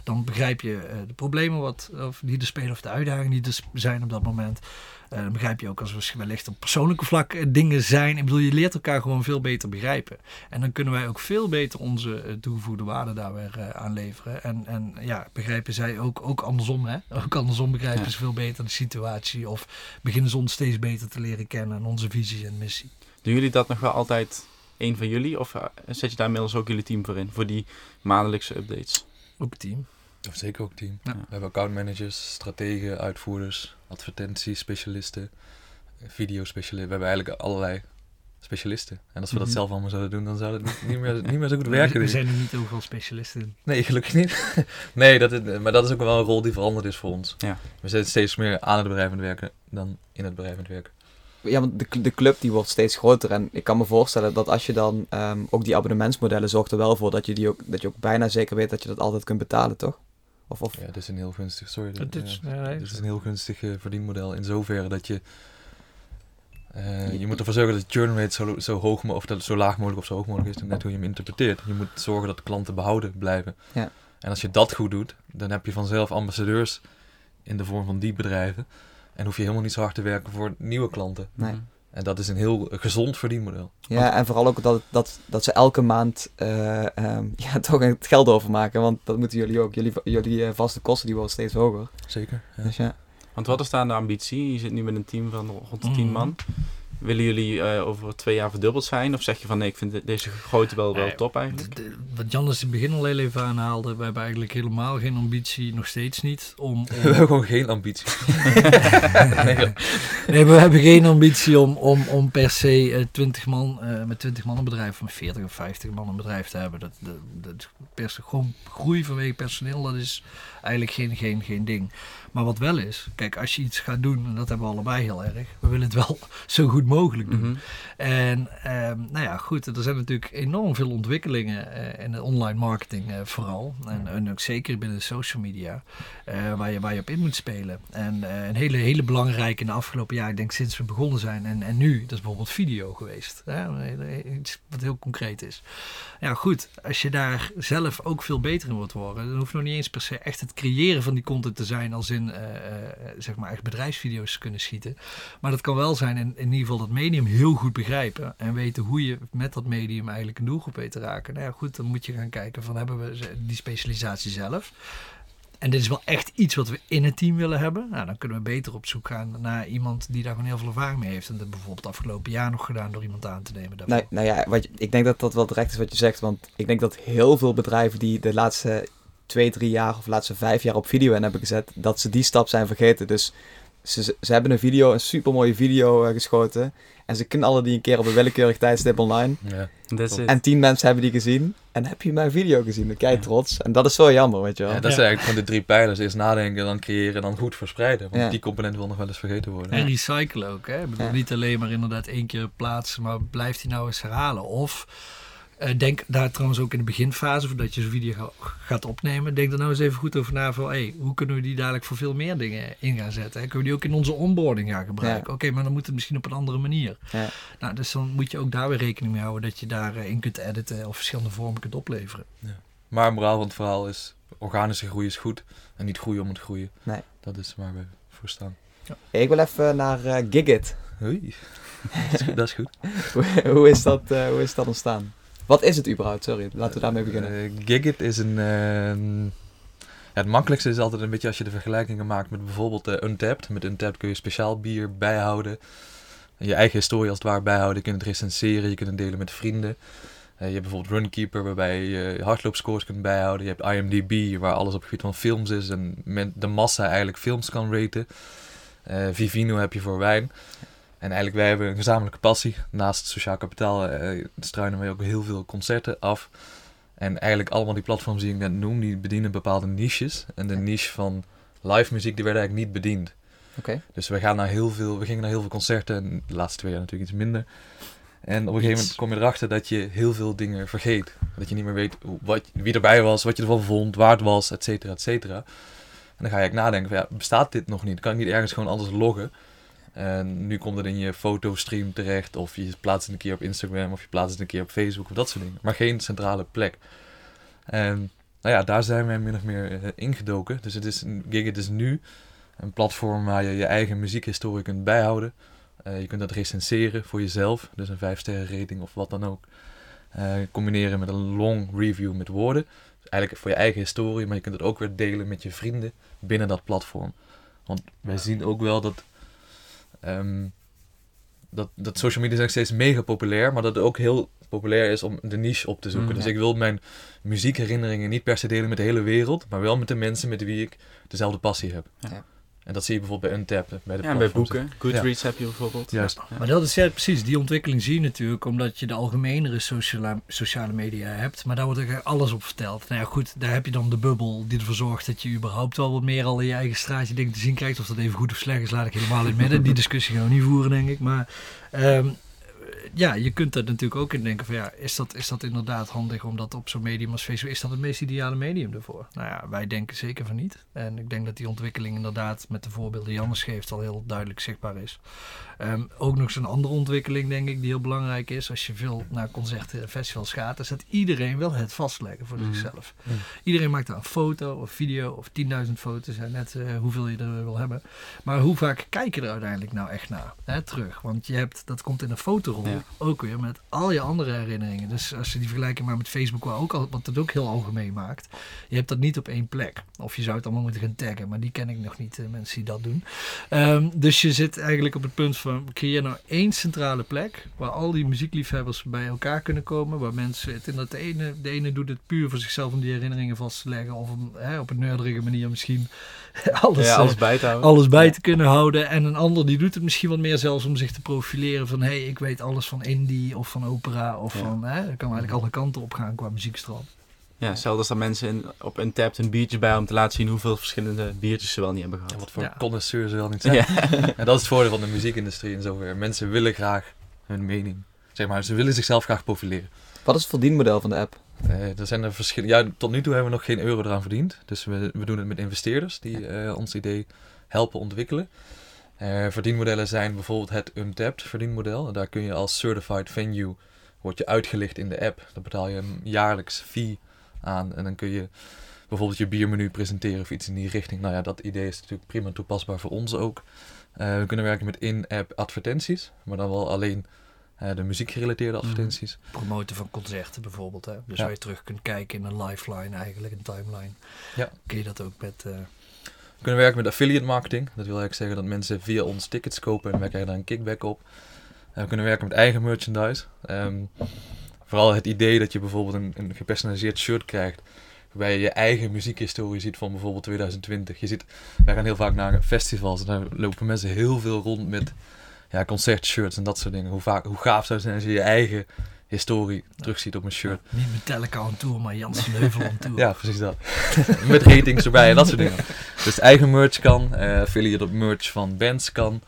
Dan begrijp je eh, de problemen wat, of die er spelen of de uitdagingen die er zijn op dat moment. Eh, dan begrijp je ook als er wellicht op persoonlijke vlak eh, dingen zijn. Ik bedoel, je leert elkaar gewoon veel beter begrijpen. En dan kunnen wij ook veel beter onze eh, toegevoegde waarde daar weer aan leveren. En, en ja, begrijpen zij ook, ook andersom. Hè? Ook andersom begrijpen Ja. ze veel beter de situatie. Of beginnen ze ons steeds beter te leren kennen en onze visie en missie. Doen jullie dat nog wel altijd één van jullie of zet je daar inmiddels ook jullie team voor in, voor die maandelijkse updates? Ook het team. Of zeker ook team. Ja. We hebben accountmanagers, strategen, uitvoerders, advertentiespecialisten, videospecialisten. We hebben eigenlijk allerlei specialisten. En als we Mhm. dat zelf allemaal zouden doen, dan zou het niet, niet, meer, niet meer zo goed We, werken. ik. zijn er niet overal specialisten in. Nee, gelukkig niet. nee, dat is, maar dat is ook wel een rol die veranderd is voor ons. Ja. We zijn steeds meer aan het bedrijf aan het werken dan in het bedrijf aan het werken. Ja, want de, de club die wordt steeds groter. En ik kan me voorstellen dat als je dan ehm, ook die abonnementsmodellen zorgt er wel voor dat je, die ook, dat je ook bijna zeker weet dat je dat altijd kunt betalen, toch? Of, of, Ja, het is een heel gunstig, sorry. Het is, ja. nee, nee, Het is een heel gunstig eh, verdienmodel in zoverre dat je... eh, je moet ervoor zorgen dat de churn rate zo, zo hoog of dat zo laag mogelijk of zo hoog mogelijk is, net hoe je hem interpreteert. Je moet zorgen dat de klanten behouden blijven. Ja. En als je dat goed doet, dan heb je vanzelf ambassadeurs in de vorm van die bedrijven. En hoef je helemaal niet zo hard te werken voor nieuwe klanten. Nee. Mhm. En dat is een heel gezond verdienmodel. Ja, en vooral ook dat, dat, dat ze elke maand eh, ehm, ja, toch het geld overmaken. Want dat moeten jullie ook. Jullie, jullie eh, vaste kosten die worden steeds hoger. Zeker. Ja. Dus ja. Want wat is daar de ambitie? Je zit nu met een team van rond de 10 Mhm. man. Willen jullie eh, over twee jaar verdubbeld zijn? Of zeg je van nee, ik vind de- deze grootte wel, wel top eigenlijk? De- de- wat Jannes in het begin al heel even aanhaalde, we hebben eigenlijk helemaal geen ambitie, nog steeds niet, om... om- We hebben gewoon geen ambitie. nee, we hebben geen ambitie om, om, om per se eh, 20 man, eh, met 20 man een bedrijf, of met 40 of 50 man een bedrijf te hebben. Dat, dat, dat pers, gewoon groei vanwege personeel, dat is eigenlijk geen, geen, geen ding. Maar wat wel is, kijk, als je iets gaat doen, en dat hebben we allebei heel erg, we willen het wel zo goed mogelijk doen. Mhm. En ehm, nou ja, goed, er zijn natuurlijk enorm veel ontwikkelingen eh, in de online marketing eh, vooral. En, en ook zeker binnen de social media, eh, waar, je, waar je op in moet spelen. En een hele, hele belangrijke in de afgelopen jaar, ik denk sinds we begonnen zijn en, en nu, dat is bijvoorbeeld video geweest. Hè? Iets wat heel concreet is. Ja goed, als je daar zelf ook veel beter in wordt worden, dan hoeft nog niet eens per se echt het creëren van die content te zijn als in zeg maar echt bedrijfsvideo's te kunnen schieten. Maar dat kan wel zijn in, in ieder geval dat medium heel goed begrijpen. En weten hoe je met dat medium eigenlijk een doelgroep weet te raken. Nou ja, goed, dan moet je gaan kijken van hebben we die specialisatie zelf. En dit is wel echt iets wat we in het team willen hebben. Nou, dan kunnen we beter op zoek gaan naar iemand die daar gewoon heel veel ervaring mee heeft. En dat bijvoorbeeld afgelopen jaar nog gedaan door iemand aan te nemen. Nou, nou ja, wat ik denk dat dat wel terecht is wat je zegt. Want ik denk dat heel veel bedrijven die de laatste twee, drie jaar of laatste vijf jaar op video hebben gezet, dat ze die stap zijn vergeten. Dus ze, ze hebben een video, een supermooie video eh, geschoten. En ze knallen die een keer op een willekeurig tijdstip online. En tien mensen hebben die gezien. En heb je mijn video gezien? Dan kijk je trots. En dat is zo jammer, weet je wel. Ja, dat Ja. zijn eigenlijk gewoon de drie pijlers. Eerst nadenken, dan creëren, dan goed verspreiden. Want Ja. die component wil nog wel eens vergeten worden. En recyclen ook. Hè? Ik bedoel, Ja. Niet alleen maar inderdaad één keer plaatsen, maar blijft die nou eens herhalen. Of eh, denk daar trouwens ook in de beginfase, voordat je zo'n video ga- gaat opnemen, denk er nou eens even goed over na van, hey, hoe kunnen we die dadelijk voor veel meer dingen in gaan zetten? Hè? Kunnen we die ook in onze onboarding gaan gebruiken? Ja. Oké, maar dan moet het misschien op een andere manier. Ja. Nou, dus dan moet je ook daar weer rekening mee houden dat je daarin kunt editen of verschillende vormen kunt opleveren. Maar moraal van het verhaal is, organische groei is goed. En niet groeien om het groeien. Nee. Dat is waar we voor staan. Ik wil even naar eh, Gigit. Hoi. dat, is goed, dat is goed. hoe, is dat, eh, hoe is dat ontstaan? Wat is het überhaupt? Sorry, laten we daarmee beginnen. Eh, Gigit is een... eh, ja, het makkelijkste is altijd een beetje als je de vergelijkingen maakt met bijvoorbeeld eh, Untapped. Met Untapped kun je speciaal bier bijhouden. Je eigen historie als het ware bijhouden. Je kunt het recenseren, je kunt het delen met vrienden. Eh, je hebt bijvoorbeeld Runkeeper, waarbij je hardloopscores kunt bijhouden. Je hebt IMDb, waar alles op het gebied van films is en de massa eigenlijk films kan raten. Vivino heb je voor wijn. En eigenlijk, wij hebben een gezamenlijke passie. Naast sociaal kapitaal eh, struinen wij ook heel veel concerten af. En eigenlijk allemaal die platforms die ik net noem, die bedienen bepaalde niches. En de niche van live muziek, die werd eigenlijk niet bediend. Dus we, gaan naar heel veel, we gingen naar heel veel concerten. En de laatste twee jaar natuurlijk iets minder. En op een gegeven moment kom je erachter dat je heel veel dingen vergeet. Dat je niet meer weet wat, wie erbij was, wat je ervan vond, waar het was, et cetera, et cetera. En dan ga je eigenlijk nadenken, van, ja, bestaat dit nog niet? Kan ik niet ergens gewoon anders loggen? En nu komt het in je fotostream terecht, of je plaatst het een keer op Instagram, of je plaatst het een keer op Facebook, of dat soort dingen. Maar geen centrale plek. En nou ja, daar zijn wij min of meer uh, ingedoken. Dus het is, Gigit is nu een platform waar je je eigen muziekhistorie kunt bijhouden. Uh, je kunt dat recenseren voor jezelf, dus een 5 sterren rating of wat dan ook. Uh, combineren met een long review met woorden. Dus eigenlijk voor je eigen historie, maar je kunt het ook weer delen met je vrienden binnen dat platform. Want wij zien ook wel dat, um, dat, dat social media is steeds mega populair, maar dat het ook heel populair is om de niche op te zoeken. Mm, dus ik wil mijn muziekherinneringen niet per se delen met de hele wereld, maar wel met de mensen met wie ik dezelfde passie heb. Ja. En dat zie je bijvoorbeeld bij Untap, bij de Ja, bij boeken. Goodreads ja. heb je bijvoorbeeld. Juist. Ja. Maar dat is ja, precies, die ontwikkeling zie je natuurlijk omdat je de algemenere sociale, sociale media hebt. Maar daar wordt er alles op verteld. Nou ja, goed, daar heb je dan de bubbel die ervoor zorgt dat je überhaupt wel wat meer al in je eigen straatje dingen te zien krijgt. Of dat even goed of slecht is, laat ik helemaal in het midden. Die discussie gaan we niet voeren, denk ik. Maar um, ja, je kunt er natuurlijk ook in denken van ja, is dat, is dat inderdaad handig om dat op zo'n medium als Facebook, is dat het meest ideale medium ervoor? Nou ja, wij denken zeker van niet. En ik denk dat die ontwikkeling inderdaad met de voorbeelden die Jannes geeft al heel duidelijk zichtbaar is. Um, ook nog zo'n andere ontwikkeling denk ik die heel belangrijk is. Als je veel naar concerten en festivals gaat, is dat iedereen wil het vastleggen voor mm. zichzelf. Mm. Iedereen maakt daar een foto of video of 10.000 foto's en net uh, hoeveel je er wil hebben. Maar hoe vaak kijk je er uiteindelijk nou echt naar? Hè, terug. Want je hebt, dat komt in een Ja ook weer met al je andere herinneringen. Dus als je die vergelijking maar met Facebook, waar ook al, wat het ook heel algemeen maakt. Je hebt dat niet op één plek. Of je zou het allemaal moeten gaan taggen, maar die ken ik nog niet, de mensen die dat doen. Um, dus je zit eigenlijk op het punt van, creëer nou één centrale plek, waar al die muziekliefhebbers bij elkaar kunnen komen. Waar mensen het in dat de ene, de ene doet het puur voor zichzelf om die herinneringen vast te leggen. Of om, hè, op een nerdige manier misschien alles, ja, alles bij te houden. Alles bij te kunnen houden. En een ander die doet het misschien wat meer zelfs om zich te profileren van, hé, hey, ik weet alles van indie of van opera of van, hè, dat kan eigenlijk alle kanten op gaan qua muziekstroom. Ja, zelfs als dat mensen in, op een tap een biertje bij om te laten zien hoeveel verschillende biertjes ze wel niet hebben gehad. Wat voor ja. connoisseur ze wel niet zijn. Ja. en dat is het voordeel van de muziekindustrie in zover. Mensen willen graag hun mening. Zeg maar, ze willen zichzelf graag profileren. Wat is het verdienmodel van de app? Uh, er zijn er verschillen. Ja, tot nu toe hebben we nog geen euro eraan verdiend. Dus we, we doen het met investeerders die uh, ons idee helpen ontwikkelen. Uh, verdienmodellen zijn bijvoorbeeld het Untapped verdienmodel. Daar kun je als certified venue, word je uitgelicht in de app. Dan betaal je een jaarlijks fee aan en dan kun je bijvoorbeeld je biermenu presenteren of iets in die richting. Nou ja, dat idee is natuurlijk prima toepasbaar voor ons ook. we kunnen werken met in-app advertenties, maar dan wel alleen uh, de muziekgerelateerde mhm. advertenties. Mm. Promoten van concerten bijvoorbeeld. Hè? Dus ja. waar je terug kunt kijken in een lifeline eigenlijk, een timeline. Ja. Kun je dat ook met... Uh... We kunnen werken met affiliate marketing. Dat wil eigenlijk zeggen dat mensen via ons tickets kopen en wij krijgen daar een kickback op. Uh, we kunnen werken met eigen merchandise. Um, vooral het idee dat je bijvoorbeeld een, een gepersonaliseerd shirt krijgt waarbij je je eigen muziekhistorie ziet van bijvoorbeeld 2020. Je ziet, wij gaan heel vaak naar festivals en daar lopen mensen heel veel rond met ja, concertshirts en dat soort dingen. Hoe, vaak, hoe gaaf zou het zijn als je je eigen historie terugziet op een shirt. Ja, niet Metallica on tour, maar Jansen Heuvel on tour. ja, precies dat. Met ratings erbij en dat soort dingen. Dus eigen merch kan, uh, affiliate op merch van bands kan.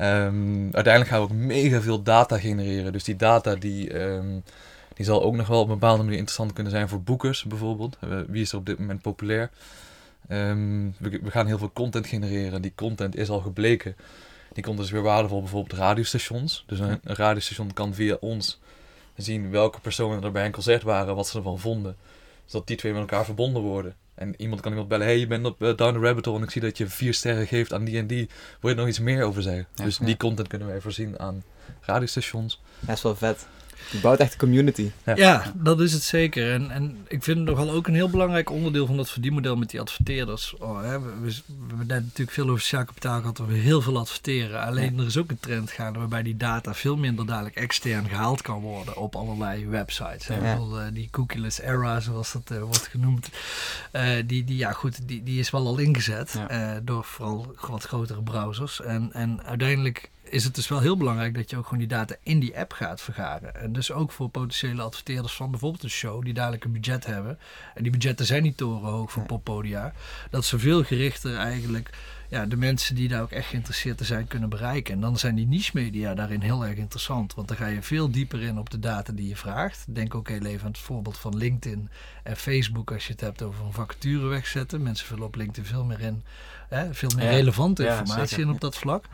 Um, uiteindelijk gaan we ook mega veel data genereren. Dus die data die, um, die zal ook nog wel op een bepaalde manier interessant kunnen zijn voor boekers bijvoorbeeld. Uh, wie is er op dit moment populair? Um, we, we gaan heel veel content genereren. Die content is al gebleken die komt dus weer waardevol bijvoorbeeld radiostations. Dus een, een radiostation kan via ons zien welke personen er bij een concert waren, wat ze ervan vonden. Zodat die twee met elkaar verbonden worden. En iemand kan iemand bellen, hey, je bent op uh, Down the Rabbit Hole en ik zie dat je vier sterren geeft aan die en die. Wil je er nog iets meer over zeggen? dus die content kunnen wij voorzien aan radiostations. Dat is wel vet. Je bouwt echt een community. Ja. Ja. dat is het zeker. En, en ik vind het nogal ook een heel belangrijk onderdeel van dat verdienmodel met die adverteerders. Oh, hè, we, we, we hebben net natuurlijk veel over sociaal kapitaal gehad, waar we heel veel adverteren. Alleen er is ook een trend gaande waarbij die data veel minder dadelijk extern gehaald kan worden op allerlei websites. Hè. Ja. Bijvoorbeeld, eh, die cookieless era, zoals dat eh, wordt genoemd. Eh, die, die, ja, goed, die, die is wel al ingezet Ja. eh, door vooral wat grotere browsers. En, en uiteindelijk is het dus wel heel belangrijk dat je ook gewoon die data in die app gaat vergaren. En dus ook voor potentiële adverteerders van bijvoorbeeld een show die dadelijk een budget hebben. En die budgetten zijn niet torenhoog voor poppodia. Dat ze veel gerichter eigenlijk ja, de mensen die daar ook echt geïnteresseerd in zijn kunnen bereiken. En dan zijn die niche media daarin heel erg interessant. Want dan ga je veel dieper in op de data die je vraagt. Denk ook heel even aan het voorbeeld van LinkedIn en Facebook als je het hebt over een vacature wegzetten. Mensen vullen op LinkedIn veel meer in. Hè, veel meer Ja. relevante informatie in op dat vlak.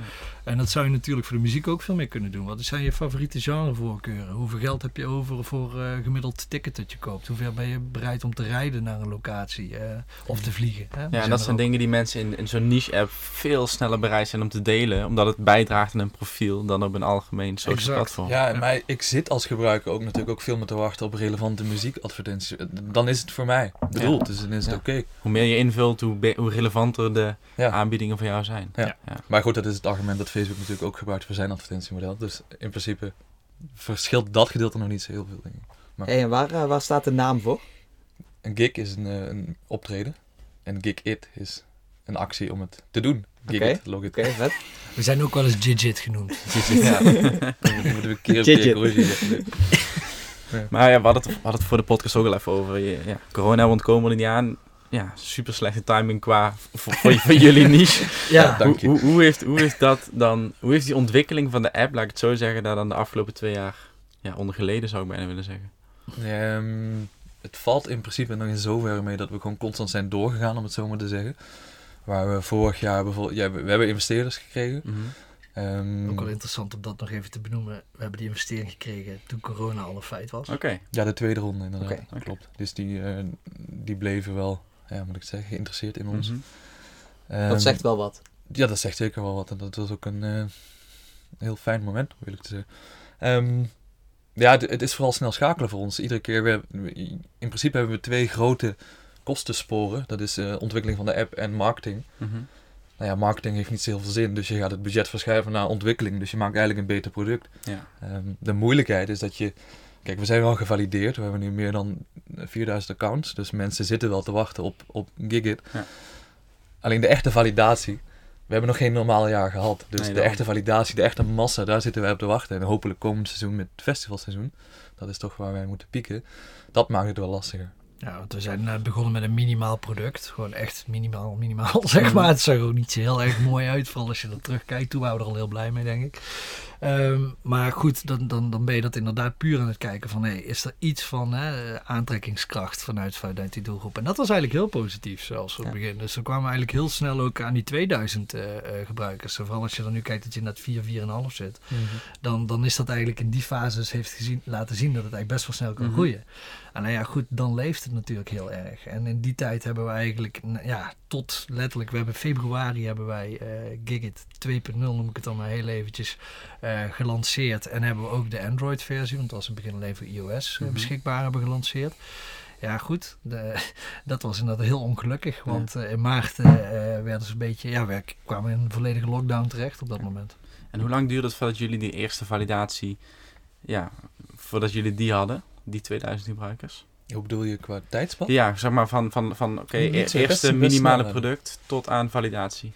En dat zou je natuurlijk voor de muziek ook veel meer kunnen doen. Wat zijn je favoriete genrevoorkeuren? Hoeveel geld heb je over voor eh, gemiddeld ticket dat je koopt? Hoeveel ben je bereid om te rijden naar een locatie eh, of te vliegen? Hè? Ja, en dat zijn ook. dingen die mensen in, in zo'n niche-app veel sneller bereid zijn om te delen, omdat het bijdraagt aan een profiel dan op een algemeen social Exact. platform. Ja, maar ik zit als gebruiker ook natuurlijk ook veel meer te wachten op relevante muziekadvertenties. Dan is het voor mij bedoeld, dus dan is het Ja. oké. Hoe meer je invult, hoe, hoe relevanter de Ja. aanbiedingen voor jou zijn. Maar goed, dat is het argument dat Facebook natuurlijk ook gebruikt voor zijn advertentiemodel. Dus in principe verschilt dat gedeelte nog niet zo heel veel, denk ik. Hey, en waar, eh, waar staat de naam voor? Een gig is een, eh, een optreden. En gig it is een actie om het te doen. Gig Oké. it, log it. Oké, vet. We zijn ook wel eens Jigit genoemd. Ja, dan moeten we een keer op keer corrigeren. Maar ja, we hadden, het, we hadden het voor de podcast ook al even over. Je- Ja, corona ontkomen er niet aan. Ja, super slechte timing qua voor, voor, voor jullie niche. Ja, dank hoe, je. hoe, hoe, heeft, hoe heeft dat dan, hoe heeft die ontwikkeling van de app, laat ik het zo zeggen, daar dan de afgelopen twee jaar ja, onder geleden zou ik bijna willen zeggen. Ehm, het valt in principe nog in zoverre mee dat we gewoon constant zijn doorgegaan, om het zo maar te zeggen. Waar we vorig jaar bijvoorbeeld, ja, we, we hebben investeerders gekregen. Ehm, ook wel interessant om dat nog even te benoemen. We hebben die investering gekregen toen corona al een feit was. Oké, ja, de tweede ronde inderdaad, Oké. Oké. klopt. Dus die, eh, die bleven wel, ja, moet ik zeggen, geïnteresseerd in ons. Mhm. Ehm, Dat zegt wel wat. Ja, dat zegt zeker wel wat. En dat was ook een eh, heel fijn moment, wil ik te zeggen. Ehm, ja, het, is vooral snel schakelen voor ons. Iedere keer, we, we- in principe hebben we twee grote kostensporen. Dat is eh, ontwikkeling van de app en marketing. Mhm. Nou ja, marketing heeft niet zo heel veel zin, dus je gaat het budget verschuiven naar ontwikkeling. Dus je maakt eigenlijk een beter product. Ja. Ehm, de moeilijkheid is dat je... Kijk, we zijn wel gevalideerd. We hebben nu meer dan 4000 accounts. Dus mensen zitten wel te wachten op, op Gigit. Ja. Alleen de echte validatie... We hebben nog geen normaal jaar gehad. Dus Nee, de echte validatie, de echte massa, daar zitten wij op te wachten. En hopelijk komend seizoen met het festivalseizoen. Dat is toch waar wij moeten pieken. Dat maakt het wel lastiger. Ja, want we zijn eh, begonnen met een minimaal product. Gewoon echt minimaal, minimaal zeg maar. Het zag er ook niet zo heel erg mooi uit. Vooral als je er terugkijkt. Toen waren we er al heel blij mee, denk ik. Ehm, maar goed, dan, dan, dan ben je dat inderdaad puur aan het kijken van... Hey, is er iets van hè, aantrekkingskracht vanuit, vanuit die doelgroep? En dat was eigenlijk heel positief zelfs op het Ja. begin. Dus we kwamen eigenlijk heel snel ook aan die 2000 eh, eh, gebruikers. Vooral als je dan nu kijkt dat je net 4, 4,5 zit. Dan, dan is dat eigenlijk in die fases heeft gezien, laten zien dat het eigenlijk best wel snel kan Mhm. groeien. En nou ja, goed, dan leeft het natuurlijk heel erg. En in die tijd hebben we eigenlijk, ja, tot letterlijk, we hebben februari hebben wij eh Gigit 2.0, noem ik het dan maar heel eventjes, eh, gelanceerd. En hebben we ook de Android-versie, want dat was in het begin alleen voor iOS, eh, Mhm. beschikbaar hebben gelanceerd. Ja, goed. De, dat was inderdaad heel ongelukkig. Want in maart werden ze een beetje. Ja, we kwamen in een volledige lockdown terecht op dat moment. En hoe lang duurde het voordat jullie die eerste validatie, ja, voordat jullie die hadden, die 2000 gebruikers? Hoe bedoel je qua tijdspan? Ja, zeg maar van, van, van oké, e- eerste best- minimale product tot aan validatie.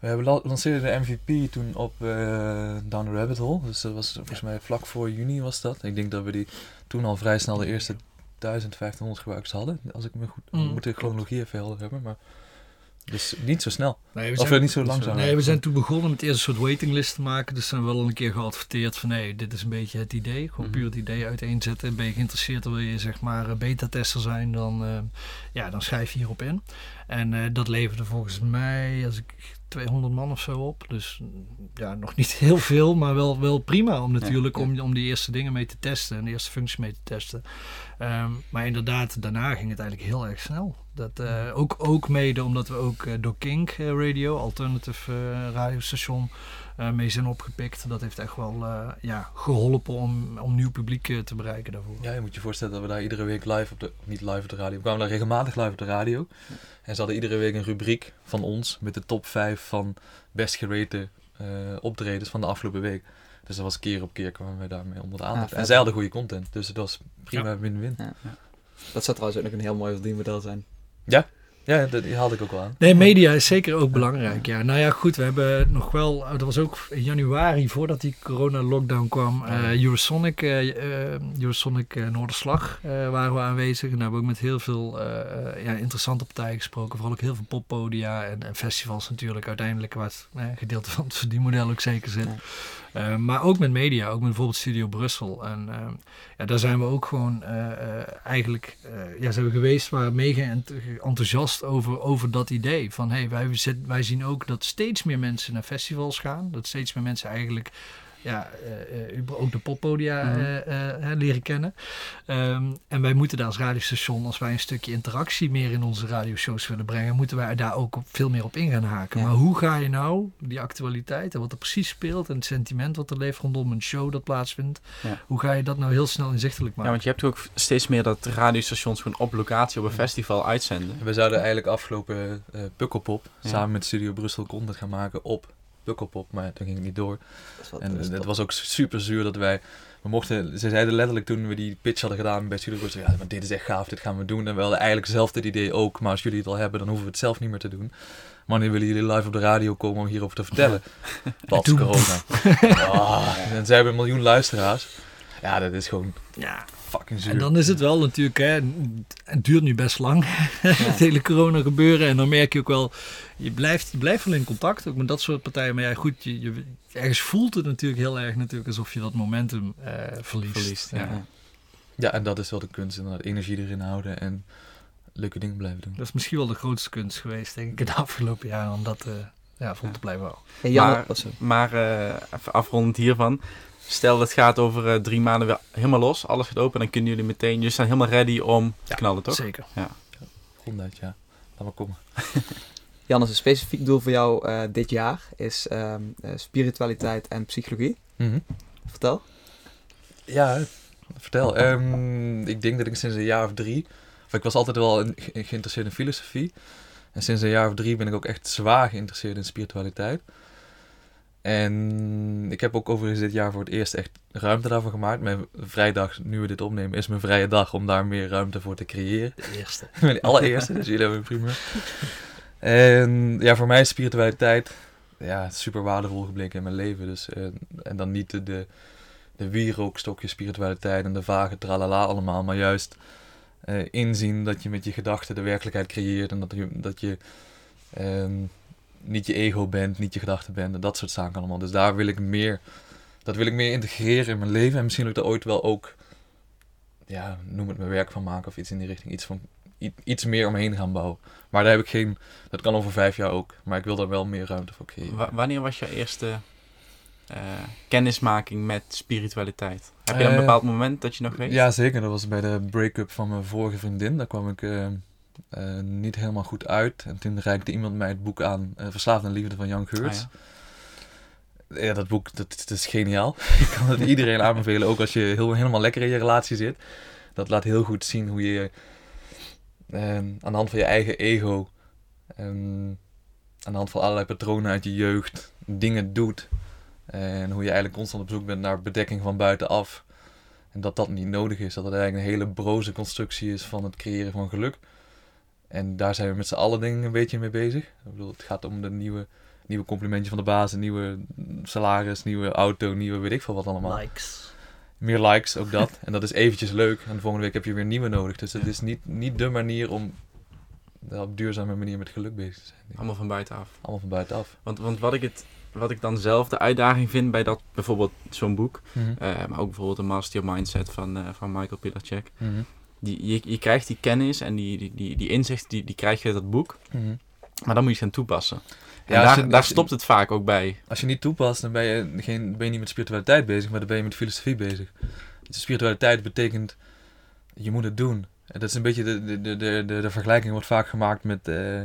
We lanceerden de MVP toen op eh, Down the Rabbit Hole. Dus dat was volgens mij vlak voor juni was dat. Ik denk dat we die toen al vrij snel de eerste 1500 gebruikers hadden. Als ik me goed... We Mm, moeten de chronologie even helder hebben, maar... Dus niet zo snel. Nee, we Of eh, niet zo langzaam. Nee, we zijn toen begonnen met eerst een soort waitinglist te maken. Dus zijn we wel een keer geadverteerd van nee, dit is een beetje het idee. Gewoon Mhm. puur het idee uiteenzetten. Ben je geïnteresseerd, wil je zeg maar beta-tester zijn, dan, eh, ja, dan schrijf je hierop in. En eh, dat leverde volgens mij, als ik 200 man of zo op. Dus mm, ja, nog niet heel veel, maar wel, wel prima om natuurlijk ja. Om, om die eerste dingen mee te testen en de eerste functies mee te testen. Ehm, maar inderdaad, daarna ging het eigenlijk heel erg snel. Dat, uh, ook, ook mede omdat we ook uh, door Kink Radio, alternative radiostation, mee zijn opgepikt. Dat heeft echt wel ja, geholpen om, om nieuw publiek te bereiken daarvoor. Ja, je moet je voorstellen dat we daar iedere week live op de, niet live op de radio, we kwamen daar regelmatig live op de radio. En ze hadden iedere week een rubriek van ons met de top 5 van best gerate optredens van de afgelopen week. Dus dat was keer op keer kwamen we daarmee onder de aandacht. en zij hadden goede content, dus het was prima win-win. Ja. Dat zou trouwens ook nog een heel mooi verdienmodel zijn. Ja, ja, dat haalde ik ook wel aan. Nee, media is zeker ook belangrijk. Ja, nou ja, goed, we hebben nog wel, dat was ook in januari voordat die corona-lockdown kwam, uh, Eurosonic, uh, Eurosonic Noorderslag waren we aanwezig. En daar hebben we ook met heel veel ja, interessante partijen gesproken. Vooral ook heel veel poppodia en, en festivals natuurlijk uiteindelijk, waar het gedeelte van het verdienmodel ook zeker zit. Uh, maar ook met media, ook met bijvoorbeeld Studio Brussel. En uh, ja, daar zijn we ook gewoon uh, eigenlijk ja, zijn we geweest, waren mega enthousiast over, over dat idee. Van hey, wij, wij zien ook dat steeds meer mensen naar festivals gaan. Dat steeds meer mensen eigenlijk ja, uh, ook de poppodia mm leren kennen. Ehm, en wij moeten daar als radiostation, als wij een stukje interactie meer in onze radioshows willen brengen, moeten wij daar ook veel meer op in gaan haken. Maar hoe ga je nou die actualiteit en wat er precies speelt en het sentiment wat er leeft rondom een show dat plaatsvindt, hoe ga je dat nou heel snel inzichtelijk maken? Ja, want je hebt ook steeds meer dat radiostations gewoon op locatie op een festival uitzenden. We zouden eigenlijk afgelopen uh, Pukkelpop samen met Studio Brussel content gaan maken op Pukkelpop, maar toen ging het niet door. en het was ook super zuur dat wij... We mochten, ze zeiden letterlijk toen we die pitch hadden gedaan bij Studio ja, maar dit is echt gaaf, dit gaan we doen. En we hadden eigenlijk zelf dit idee ook, maar als jullie het al hebben, dan hoeven we het zelf niet meer te doen. Wanneer willen jullie live op de radio komen om hierover te vertellen? Wat corona. oh, en ze hebben een miljoen luisteraars. Ja, dat is gewoon ja. fucking zuur. En dan is het wel natuurlijk, hè, het duurt nu best lang, het hele corona gebeuren. En dan merk je ook wel, je blijft, je blijft wel in contact, ook met dat soort partijen. Maar ja, goed, je, je ergens voelt het natuurlijk heel erg natuurlijk alsof je dat momentum uh, verliest. verliest ja. ja. en dat is wel de kunst, inderdaad. Energie erin houden en leuke dingen blijven doen. Dat is misschien wel de grootste kunst geweest, denk ik, de afgelopen jaren, om dat uh, ja, vol te blijven houden. Hey, maar maar uh, even afrondend hiervan, Stel dat gaat over uh, drie maanden weer helemaal los, alles gaat open, dan kunnen jullie meteen, jullie zijn helemaal ready om te knallen, toch? Zeker. Ja. Goed uit, ja. Laat maar komen. Jannes, een specifiek doel voor jou uh, dit jaar is um, uh, spiritualiteit en psychologie. Mm -hmm. Vertel. Ja, vertel. Um, ik denk dat ik sinds een jaar of drie, of ik was altijd wel in, geïnteresseerd in filosofie. En sinds een jaar of drie ben ik ook echt zwaar geïnteresseerd in spiritualiteit. En ik heb ook overigens dit jaar voor het eerst echt ruimte daarvoor gemaakt. Mijn vrijdag, nu we dit opnemen, is mijn vrije dag om daar meer ruimte voor te creëren. De eerste. de allereerste, dus jullie hebben een prima. En ja, voor mij is spiritualiteit ja, super waardevol gebleken in mijn leven. Dus, uh, en dan niet de, de, de wierookstokje spiritualiteit en de vage tralala allemaal, maar juist uh, inzien dat je met je gedachten de werkelijkheid creëert en dat je, dat je um, niet je ego bent, niet je gedachten bent en dat soort zaken allemaal. Dus daar wil ik meer, dat wil ik meer integreren in mijn leven en misschien wil ik er ooit wel ook, ja, noem het mijn werk van maken of iets in die richting, iets, van, iets meer omheen gaan bouwen. Maar daar heb ik geen, dat kan over vijf jaar ook, maar ik wil daar wel meer ruimte voor creëren. wanneer was je eerste uh, kennismaking met spiritualiteit? Heb je een uh, bepaald moment dat je nog weet? Ja, zeker. Dat was bij de break-up van mijn vorige vriendin. Daar kwam ik... Uh, uh, niet helemaal goed uit. En toen reikte iemand mij het boek aan, uh, Verslaafd aan Liefde van Jan Geurts. Ah, ja. ja. dat boek, dat, dat, is geniaal. Ik kan het iedereen aanbevelen, ook als je heel, helemaal lekker in je relatie zit. Dat laat heel goed zien hoe je uh, aan de hand van je eigen ego, um, aan de hand van allerlei patronen uit je jeugd, dingen doet. En hoe je eigenlijk constant op zoek bent naar bedekking van buitenaf. En dat dat niet nodig is. Dat het eigenlijk een hele broze constructie is van het creëren van geluk. En daar zijn we met z'n allen denk ik een beetje mee bezig. Ik bedoel, het gaat om de nieuwe, nieuwe complimentje van de baas, een nieuwe salaris, nieuwe auto, nieuwe weet ik veel wat allemaal. Likes. Meer likes, ook dat. en dat is eventjes leuk. En de volgende week heb je weer nieuwe nodig. Dus het is niet, niet de manier om op duurzame manier met geluk bezig te zijn. Allemaal van buitenaf. Allemaal van buitenaf. Want, want wat, ik het, wat ik dan zelf de uitdaging vind bij dat, bijvoorbeeld zo'n boek, mm maar ook bijvoorbeeld de Master Mindset van, uh, van Michael Pilacek. Mm die, je, je krijgt die kennis en die, die, die, die inzicht, die, die krijg je uit dat boek. Mhm. Maar dan moet je gaan toepassen. En ja, daar, daar stopt het vaak ook bij. Als je niet toepast, dan ben je, geen, ben je niet met spiritualiteit bezig, maar dan ben je met filosofie bezig. Dus spiritualiteit betekent, je moet het doen. Dat is een beetje de, de, de, de, de, de vergelijking wordt vaak gemaakt met eh,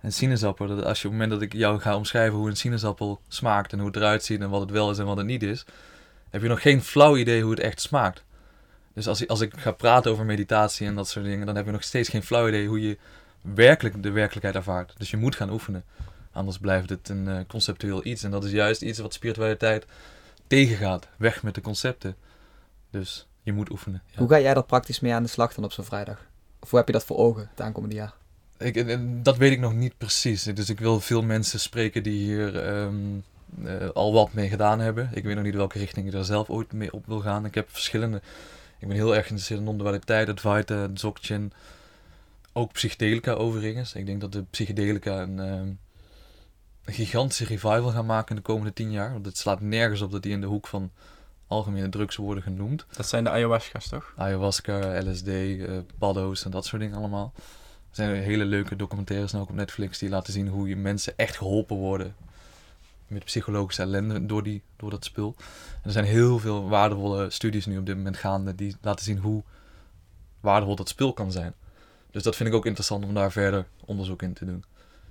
een sinaasappel. Dat als je op het moment dat ik jou ga omschrijven hoe een sinaasappel smaakt en hoe het eruit ziet en wat het wel is en wat het niet is, heb je nog geen flauw idee hoe het echt smaakt. Dus als, als ik ga praten over meditatie en dat soort dingen, dan heb je nog steeds geen flauw idee hoe je werkelijk de werkelijkheid ervaart. Dus je moet gaan oefenen. Anders blijft het een eh, conceptueel iets. En dat is juist iets wat spiritualiteit tegengaat. Weg met de concepten. Dus je moet oefenen. Ja. Hoe ga jij er praktisch mee aan de slag dan op zo'n vrijdag? Of hoe heb je dat voor ogen het aankomende jaar? Ik, en- en dat weet ik nog niet precies. Dus ik wil veel mensen spreken die hier ehm, eh, al wat mee gedaan hebben. Ik weet nog niet welke richting ik daar zelf ooit mee op wil gaan. Ik heb verschillende. Ik ben heel erg geïnteresseerd in non-dualiteit, Advaita, Dzogchen. Ook psychedelica overigens. Ik denk dat de psychedelica een, ehm, een gigantische revival gaan maken in de komende tien jaar. Want het slaat nergens op dat die in de hoek van algemene drugs worden genoemd. Dat zijn de ayahuasca's, toch? Ayahuasca, LSD, eh paddo's en dat soort dingen allemaal. Er zijn hele leuke documentaires nu ook op Netflix die laten zien hoe je mensen echt geholpen worden met psychologische ellende door, die, door dat spul. En er zijn heel veel waardevolle studies nu op dit moment gaande die laten zien hoe waardevol dat spul kan zijn. Dus dat vind ik ook interessant om daar verder onderzoek in te doen.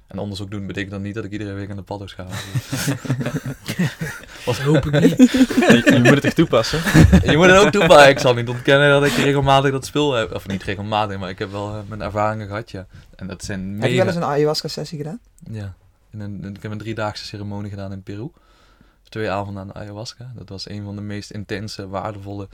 En onderzoek doen betekent dan niet dat ik iedere week aan de paddo's ga. Dat hoop ik niet. je, je moet het echt toepassen. je moet het ook toepassen. Ik zal niet ontkennen dat ik regelmatig dat spul heb. Of niet regelmatig, maar ik heb wel eh, mijn ervaringen gehad, ja. En dat zijn mega... Heb je wel eens een ayahuasca-sessie gedaan? Ja. In een, ik heb een driedaagse ceremonie gedaan in Peru. Twee avonden aan de ayahuasca. Dat was een van de meest intense, waardevolle,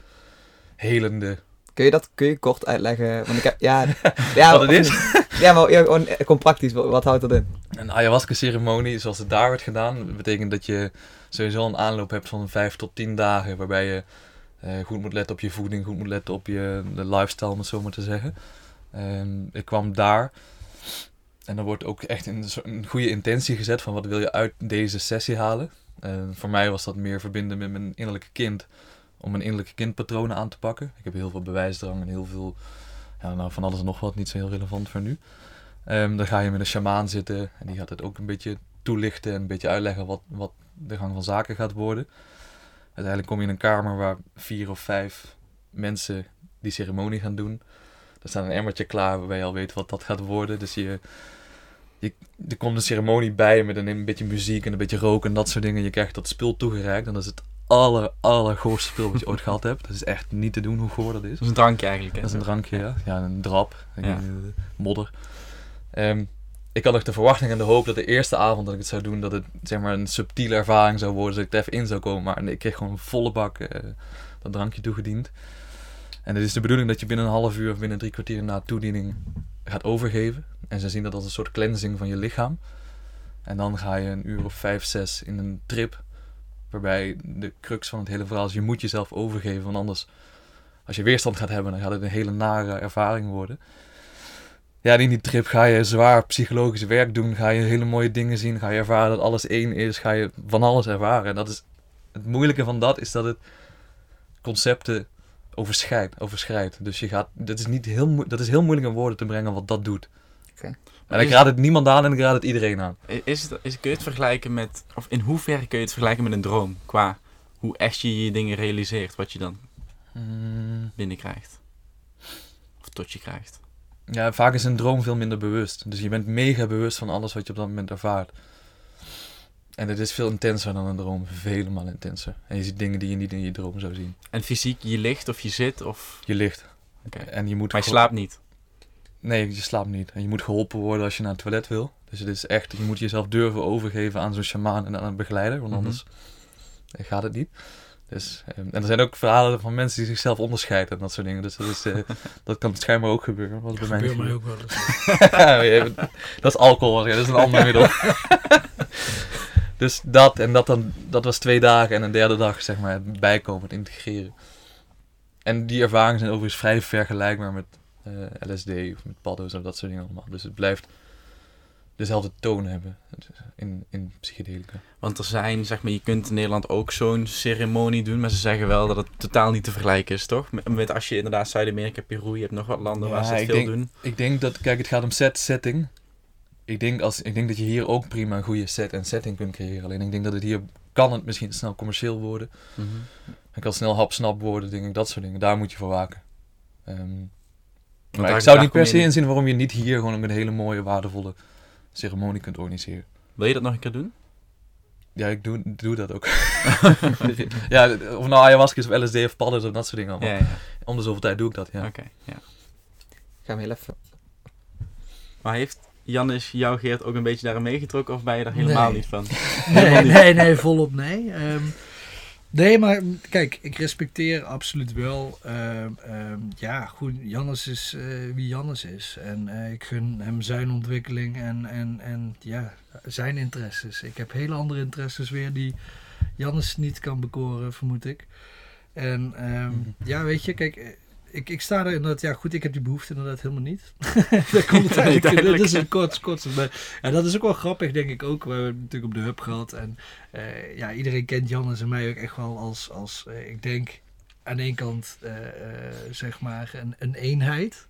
helende... Kun je dat kun je kort uitleggen? Want ik heb, ja, ja, Wat het is? Ja, maar ja, gewoon, eh, praktisch, wat, wat houdt dat in? Een ayahuasca-ceremonie, zoals het daar werd gedaan, betekent dat je sowieso een aanloop hebt van vijf tot tien dagen. Waarbij je eh, goed moet letten op je voeding, goed moet letten op je de lifestyle, om het zo maar te zeggen. En ik kwam daar en er wordt ook echt een, een goede intentie gezet van wat wil je uit deze sessie halen. En voor mij was dat meer verbinden met mijn innerlijke kind, om mijn innerlijke kindpatronen aan te pakken. Ik heb heel veel bewijsdrang en heel veel, ja, nou, van alles en nog wat, niet zo heel relevant voor nu. Ehm, dan ga je met een shamaan zitten en die gaat het ook een beetje toelichten en een beetje uitleggen wat, wat de gang van zaken gaat worden. Uiteindelijk kom je in een kamer waar vier of vijf mensen die ceremonie gaan doen. Er staat een emmertje klaar waarbij je al weet wat dat gaat worden. Dus je, je, er komt een ceremonie bij met een, een beetje muziek en een beetje rook en dat soort dingen. Je krijgt dat spul toegereikt en dat is het aller, allergoorste spul wat je ooit gehad hebt. Dat is echt niet te doen hoe goor dat is. Dat is een drankje eigenlijk. Hè? Dat is een drankje, ja. Ja, een drap. Ja. eh, modder. Ehm, ik had nog de verwachting en de hoop dat de eerste avond dat ik het zou doen, dat het zeg maar een subtiele ervaring zou worden, dat ik er even in zou komen. Maar ik kreeg gewoon een volle bak eh, dat drankje toegediend. En het is de bedoeling dat je binnen een half uur of binnen drie kwartier na toediening gaat overgeven. En ze zien dat als een soort cleansing van je lichaam. En dan ga je een uur of vijf, zes in een trip. Waarbij de crux van het hele verhaal is, je moet jezelf overgeven. Want anders, als je weerstand gaat hebben, dan gaat het een hele nare ervaring worden. Ja, in die trip ga je zwaar psychologisch werk doen. Ga je hele mooie dingen zien. Ga je ervaren dat alles één is. Ga je van alles ervaren. En dat is, het moeilijke van dat is dat het concepten overschrijdt. overschrijdt. Dus je gaat, dat, is niet heel, dat is heel moeilijk in woorden te brengen wat dat doet. Oké. En ik raad het niemand aan en ik raad het iedereen aan. Is het, is, kun je het vergelijken met, of in hoeverre kun je het vergelijken met een droom? Qua hoe echt je je dingen realiseert, wat je dan Mm, binnenkrijgt. Of tot je krijgt. Ja, vaak is een droom veel minder bewust. Dus je bent mega bewust van alles wat je op dat moment ervaart. En het is veel intenser dan een droom. Vele malen intenser. En je ziet dingen die je niet in je droom zou zien. En fysiek, je ligt of je zit of... Je ligt. Oké. En je moet Maar je slaapt niet. Nee, je slaapt niet. En je moet geholpen worden als je naar het toilet wil. Dus het is echt, je moet jezelf durven overgeven aan zo'n shamaan en aan een begeleider. Want Mhm. anders eh, gaat het niet. Dus, eh, en er zijn ook verhalen van mensen die zichzelf onderscheiden en dat soort dingen. Dus dat, is, eh, dat kan schijnbaar ook gebeuren. Wat bij mij niet gebeurt mij ook wel eens. Dat is alcohol, ja, dat is een ander middel. dus dat, en dat, dan, dat was twee dagen en een derde dag, zeg maar, het bijkomen, het integreren. En die ervaringen zijn overigens vrij vergelijkbaar met eh, LSD of met paddo's of dat soort dingen allemaal. Dus het blijft dezelfde toon hebben in, in psychedelica. Want er zijn, zeg maar, je kunt in Nederland ook zo'n ceremonie doen, maar ze zeggen wel dat het totaal niet te vergelijken is, toch? Met, met als je inderdaad Zuid-Amerika, Peru, je hebt nog wat landen waar ze het veel denk- doen. Ik denk dat, kijk, het gaat om set, setting. Ik denk, als, ik denk dat je hier ook prima een goede set en setting kunt creëren. Alleen ik denk dat het hier kan het misschien snel commercieel worden. Mhm. Het kan snel hapsnap worden, denk ik, dat soort dingen. Daar moet je voor waken. Maar ik zou niet per se in. inzien waarom je niet hier gewoon een hele mooie, waardevolle ceremonie kunt organiseren. Wil je dat nog een keer doen? Ja, ik doe, doe dat ook. ja, of nou ayahuasca is of LSD of padden of dat soort dingen allemaal. Ja, ja. Om de zoveel tijd doe ik dat, ja. Oké, ja. Ik ga hem heel even... Maar heeft Jannis jou, Geert, ook een beetje daarin meegetrokken of ben je daar helemaal Nee. niet van? Nee, nee, nee, volop nee. Ehm, nee, maar kijk, ik respecteer absoluut wel. ehm, ehm, ja, goed, Jannes is eh, wie Jannes is. En eh, ik gun hem zijn ontwikkeling en, en, en ja, zijn interesses. Ik heb hele andere interesses weer die Jannes niet kan bekoren, vermoed ik. En ehm, ja, weet je, kijk, eh, ik, ik sta er inderdaad, ja goed, ik heb die behoefte inderdaad helemaal niet. Daar komt het eigenlijk, dat is een kort, kort. Maar ja, dat is ook wel grappig, denk ik ook. We hebben het natuurlijk op de hub gehad. En eh, ja, iedereen kent Jannes en mij ook echt wel als, als eh, ik denk, aan één kant, eh, zeg maar, een, een eenheid.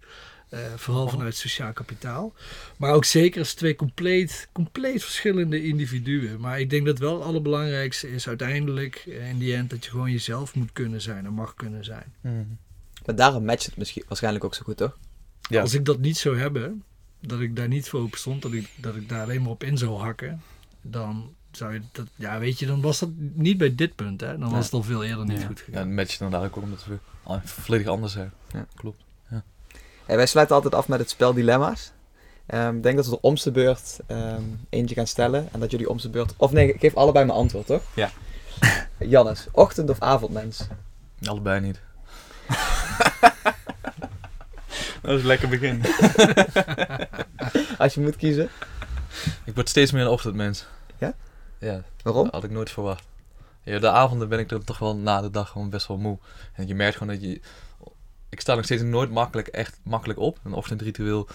Vooral vanuit sociaal kapitaal. Maar ook zeker als twee compleet, compleet verschillende individuen. Maar ik denk dat wel het allerbelangrijkste is uiteindelijk in die end dat je gewoon jezelf moet kunnen zijn en mag kunnen zijn. Maar daarom matcht het misschien waarschijnlijk ook zo goed, toch? Ja. Als ik dat niet zou hebben, dat ik daar niet voor open stond, dat ik, dat ik daar alleen maar op in zou hakken, dan zou je dat, ja, weet je, dan was dat niet bij dit punt, hè? Dan was het al veel eerder niet Ja. goed Ja, gegaan. een match dan dadelijk ook omdat we volledig anders zijn. Ja. Klopt. Hey, wij sluiten altijd af met het spel dilemma's. Ehm, ik denk dat we de omste beurt ehm, eentje gaan stellen. En dat jullie omste beurt... Of nee, geef allebei mijn antwoord, toch? Ja. Jannes, ochtend- of avondmens? Allebei niet. Dat is een lekker begin. Als je moet kiezen. Ik word steeds meer een ochtendmens. Ja? Ja, Waarom? dat had ik nooit verwacht. Ja, de avonden ben ik er toch wel na de dag gewoon best wel moe. En je merkt gewoon dat je... Ik sta nog steeds nooit makkelijk, echt makkelijk op. Een ochtendritueel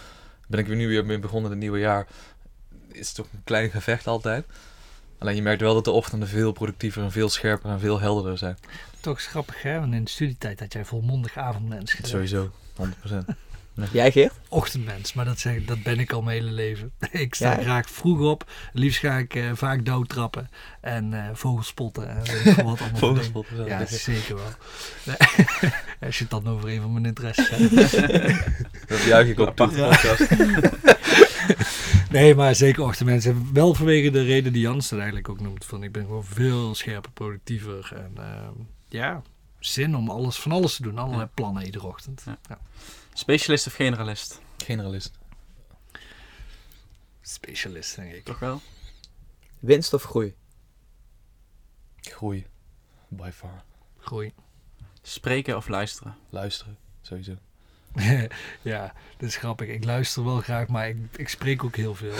ben ik weer nu weer mee begonnen het nieuwe jaar. Is toch een klein gevecht altijd. Alleen je merkt wel dat de ochtenden veel productiever en veel scherper en veel helderder zijn. Toch is grappig, hè? Want in de studietijd had jij volmondig avondmens gezegd. Sowieso, 100%. Jij, Geert? Ochtendmens, maar dat, zeg, dat ben ik al mijn hele leven. ik sta Ja. graag vroeg op. Liefst ga ik eh, vaak doodtrappen en eh vogels spotten. En weet ik veel wat allemaal. Vogelspotten zo. Ja, zeker wel. Nee, Als je het dan over een van mijn interesses hebt. Dat juich ik ook toe. Nee, maar zeker ochtendmensen. Wel vanwege de reden die Jans er eigenlijk ook noemt. Van ik ben gewoon veel scherper, productiever. En ehm, ja, zin om alles, van alles te doen. Allerlei plannen iedere ochtend. Ja. Ja. Specialist of generalist? Generalist. Specialist, denk ik. Toch wel? Winst of groei? Groei. By far. Groei. Spreken of luisteren? Luisteren. Sowieso. ja, dat is grappig. Ik luister wel graag, maar ik, ik spreek ook heel veel.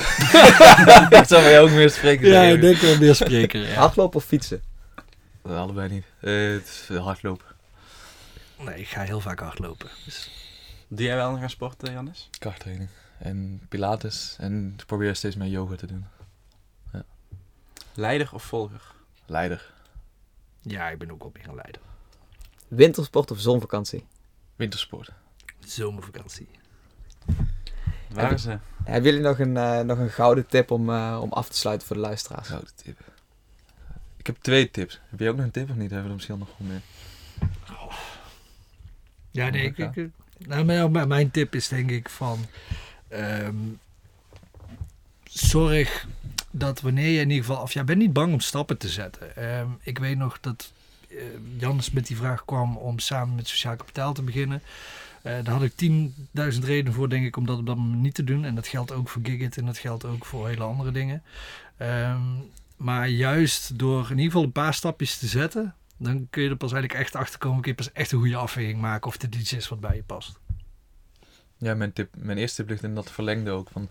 ik zou jou ook meer spreken. ja, ik denk wel meer spreker. Ja. Hardlopen of fietsen? Eh, Allebei niet. Eh, het is veel hardlopen. Nee, ik ga heel vaak hardlopen. Dus Doe jij wel nog aan sporten, Jannis? Krachttraining. En pilates. En ik probeer steeds meer yoga te doen. Leider of volger? Leider. ja, ik ben ook wel meer een leider. Wintersport of zonvakantie? Wintersport. Zomervakantie. Waar ze? Hebben jullie nog een, eh, nog een gouden tip om, eh, om af te sluiten voor de luisteraars? Gouden tip. Ik heb twee tips. Heb jij ook nog een tip of niet? Hebben we er misschien nog wel meer? Ja, nee, ik, Ja. ik, nou, mijn, mijn- mijn tip is denk ik van... ehm, zorg dat wanneer je in ieder geval... Of ja, ben niet bang om stappen te zetten. Ehm, ik weet nog dat eh Jannes met die vraag kwam om samen met Sociaal Kapitaal te beginnen. Eh, daar had ik 10.000 redenen voor, denk ik, om dat op dat moment niet te doen. En dat geldt ook voor Gigit en dat geldt ook voor hele andere dingen. Ehm, maar juist door in ieder geval een paar stapjes te zetten... Dan kun je er pas eigenlijk echt achter komen. Kun je pas echt een goede afweging maken of dit iets is wat bij je past. Ja, mijn, tip, mijn eerste tip ligt in dat verlengde ook. Van,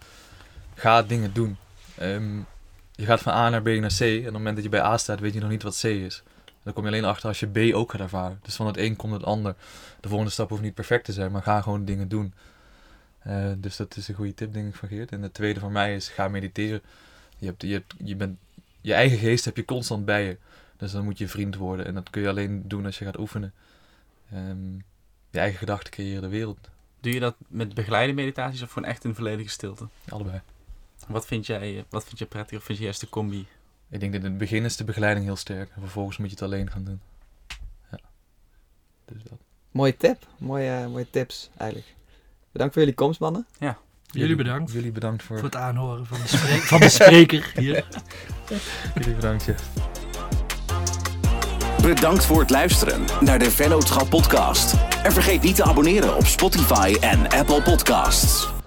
ga dingen doen. Ehm, je gaat van A naar B naar C. En op het moment dat je bij A staat, weet je nog niet wat C is. Dan kom je alleen achter als je B ook gaat ervaren. Dus van het een komt het ander. De volgende stap hoeft niet perfect te zijn, maar ga gewoon dingen doen. Eh, dus dat is een goede tip, denk ik, van Geert. En de tweede voor mij is, ga mediteren. Je, hebt, je, hebt, je, bent, je eigen geest heb je constant bij je. Dus dan moet je vriend worden. En dat kun je alleen doen als je gaat oefenen. Ehm, je eigen gedachten creëren de wereld. Doe je dat met begeleide meditaties of gewoon echt in volledige stilte? Allebei. Wat vind jij, wat vind jij prettig of vind je juist de combi? Ik denk dat in het begin is de begeleiding heel sterk. En vervolgens moet je het alleen gaan doen. Ja. Dus dat. Mooie tip. Mooie, mooie tips, eigenlijk. Bedankt voor jullie komst, mannen. Jullie bedankt Jullie bedankt voor... voor het aanhoren van de, spreek- van de spreker hier. Jullie bedankt, ja. Bedankt voor het luisteren naar de Vennootschap podcast. En vergeet niet te abonneren op Spotify en Apple Podcasts.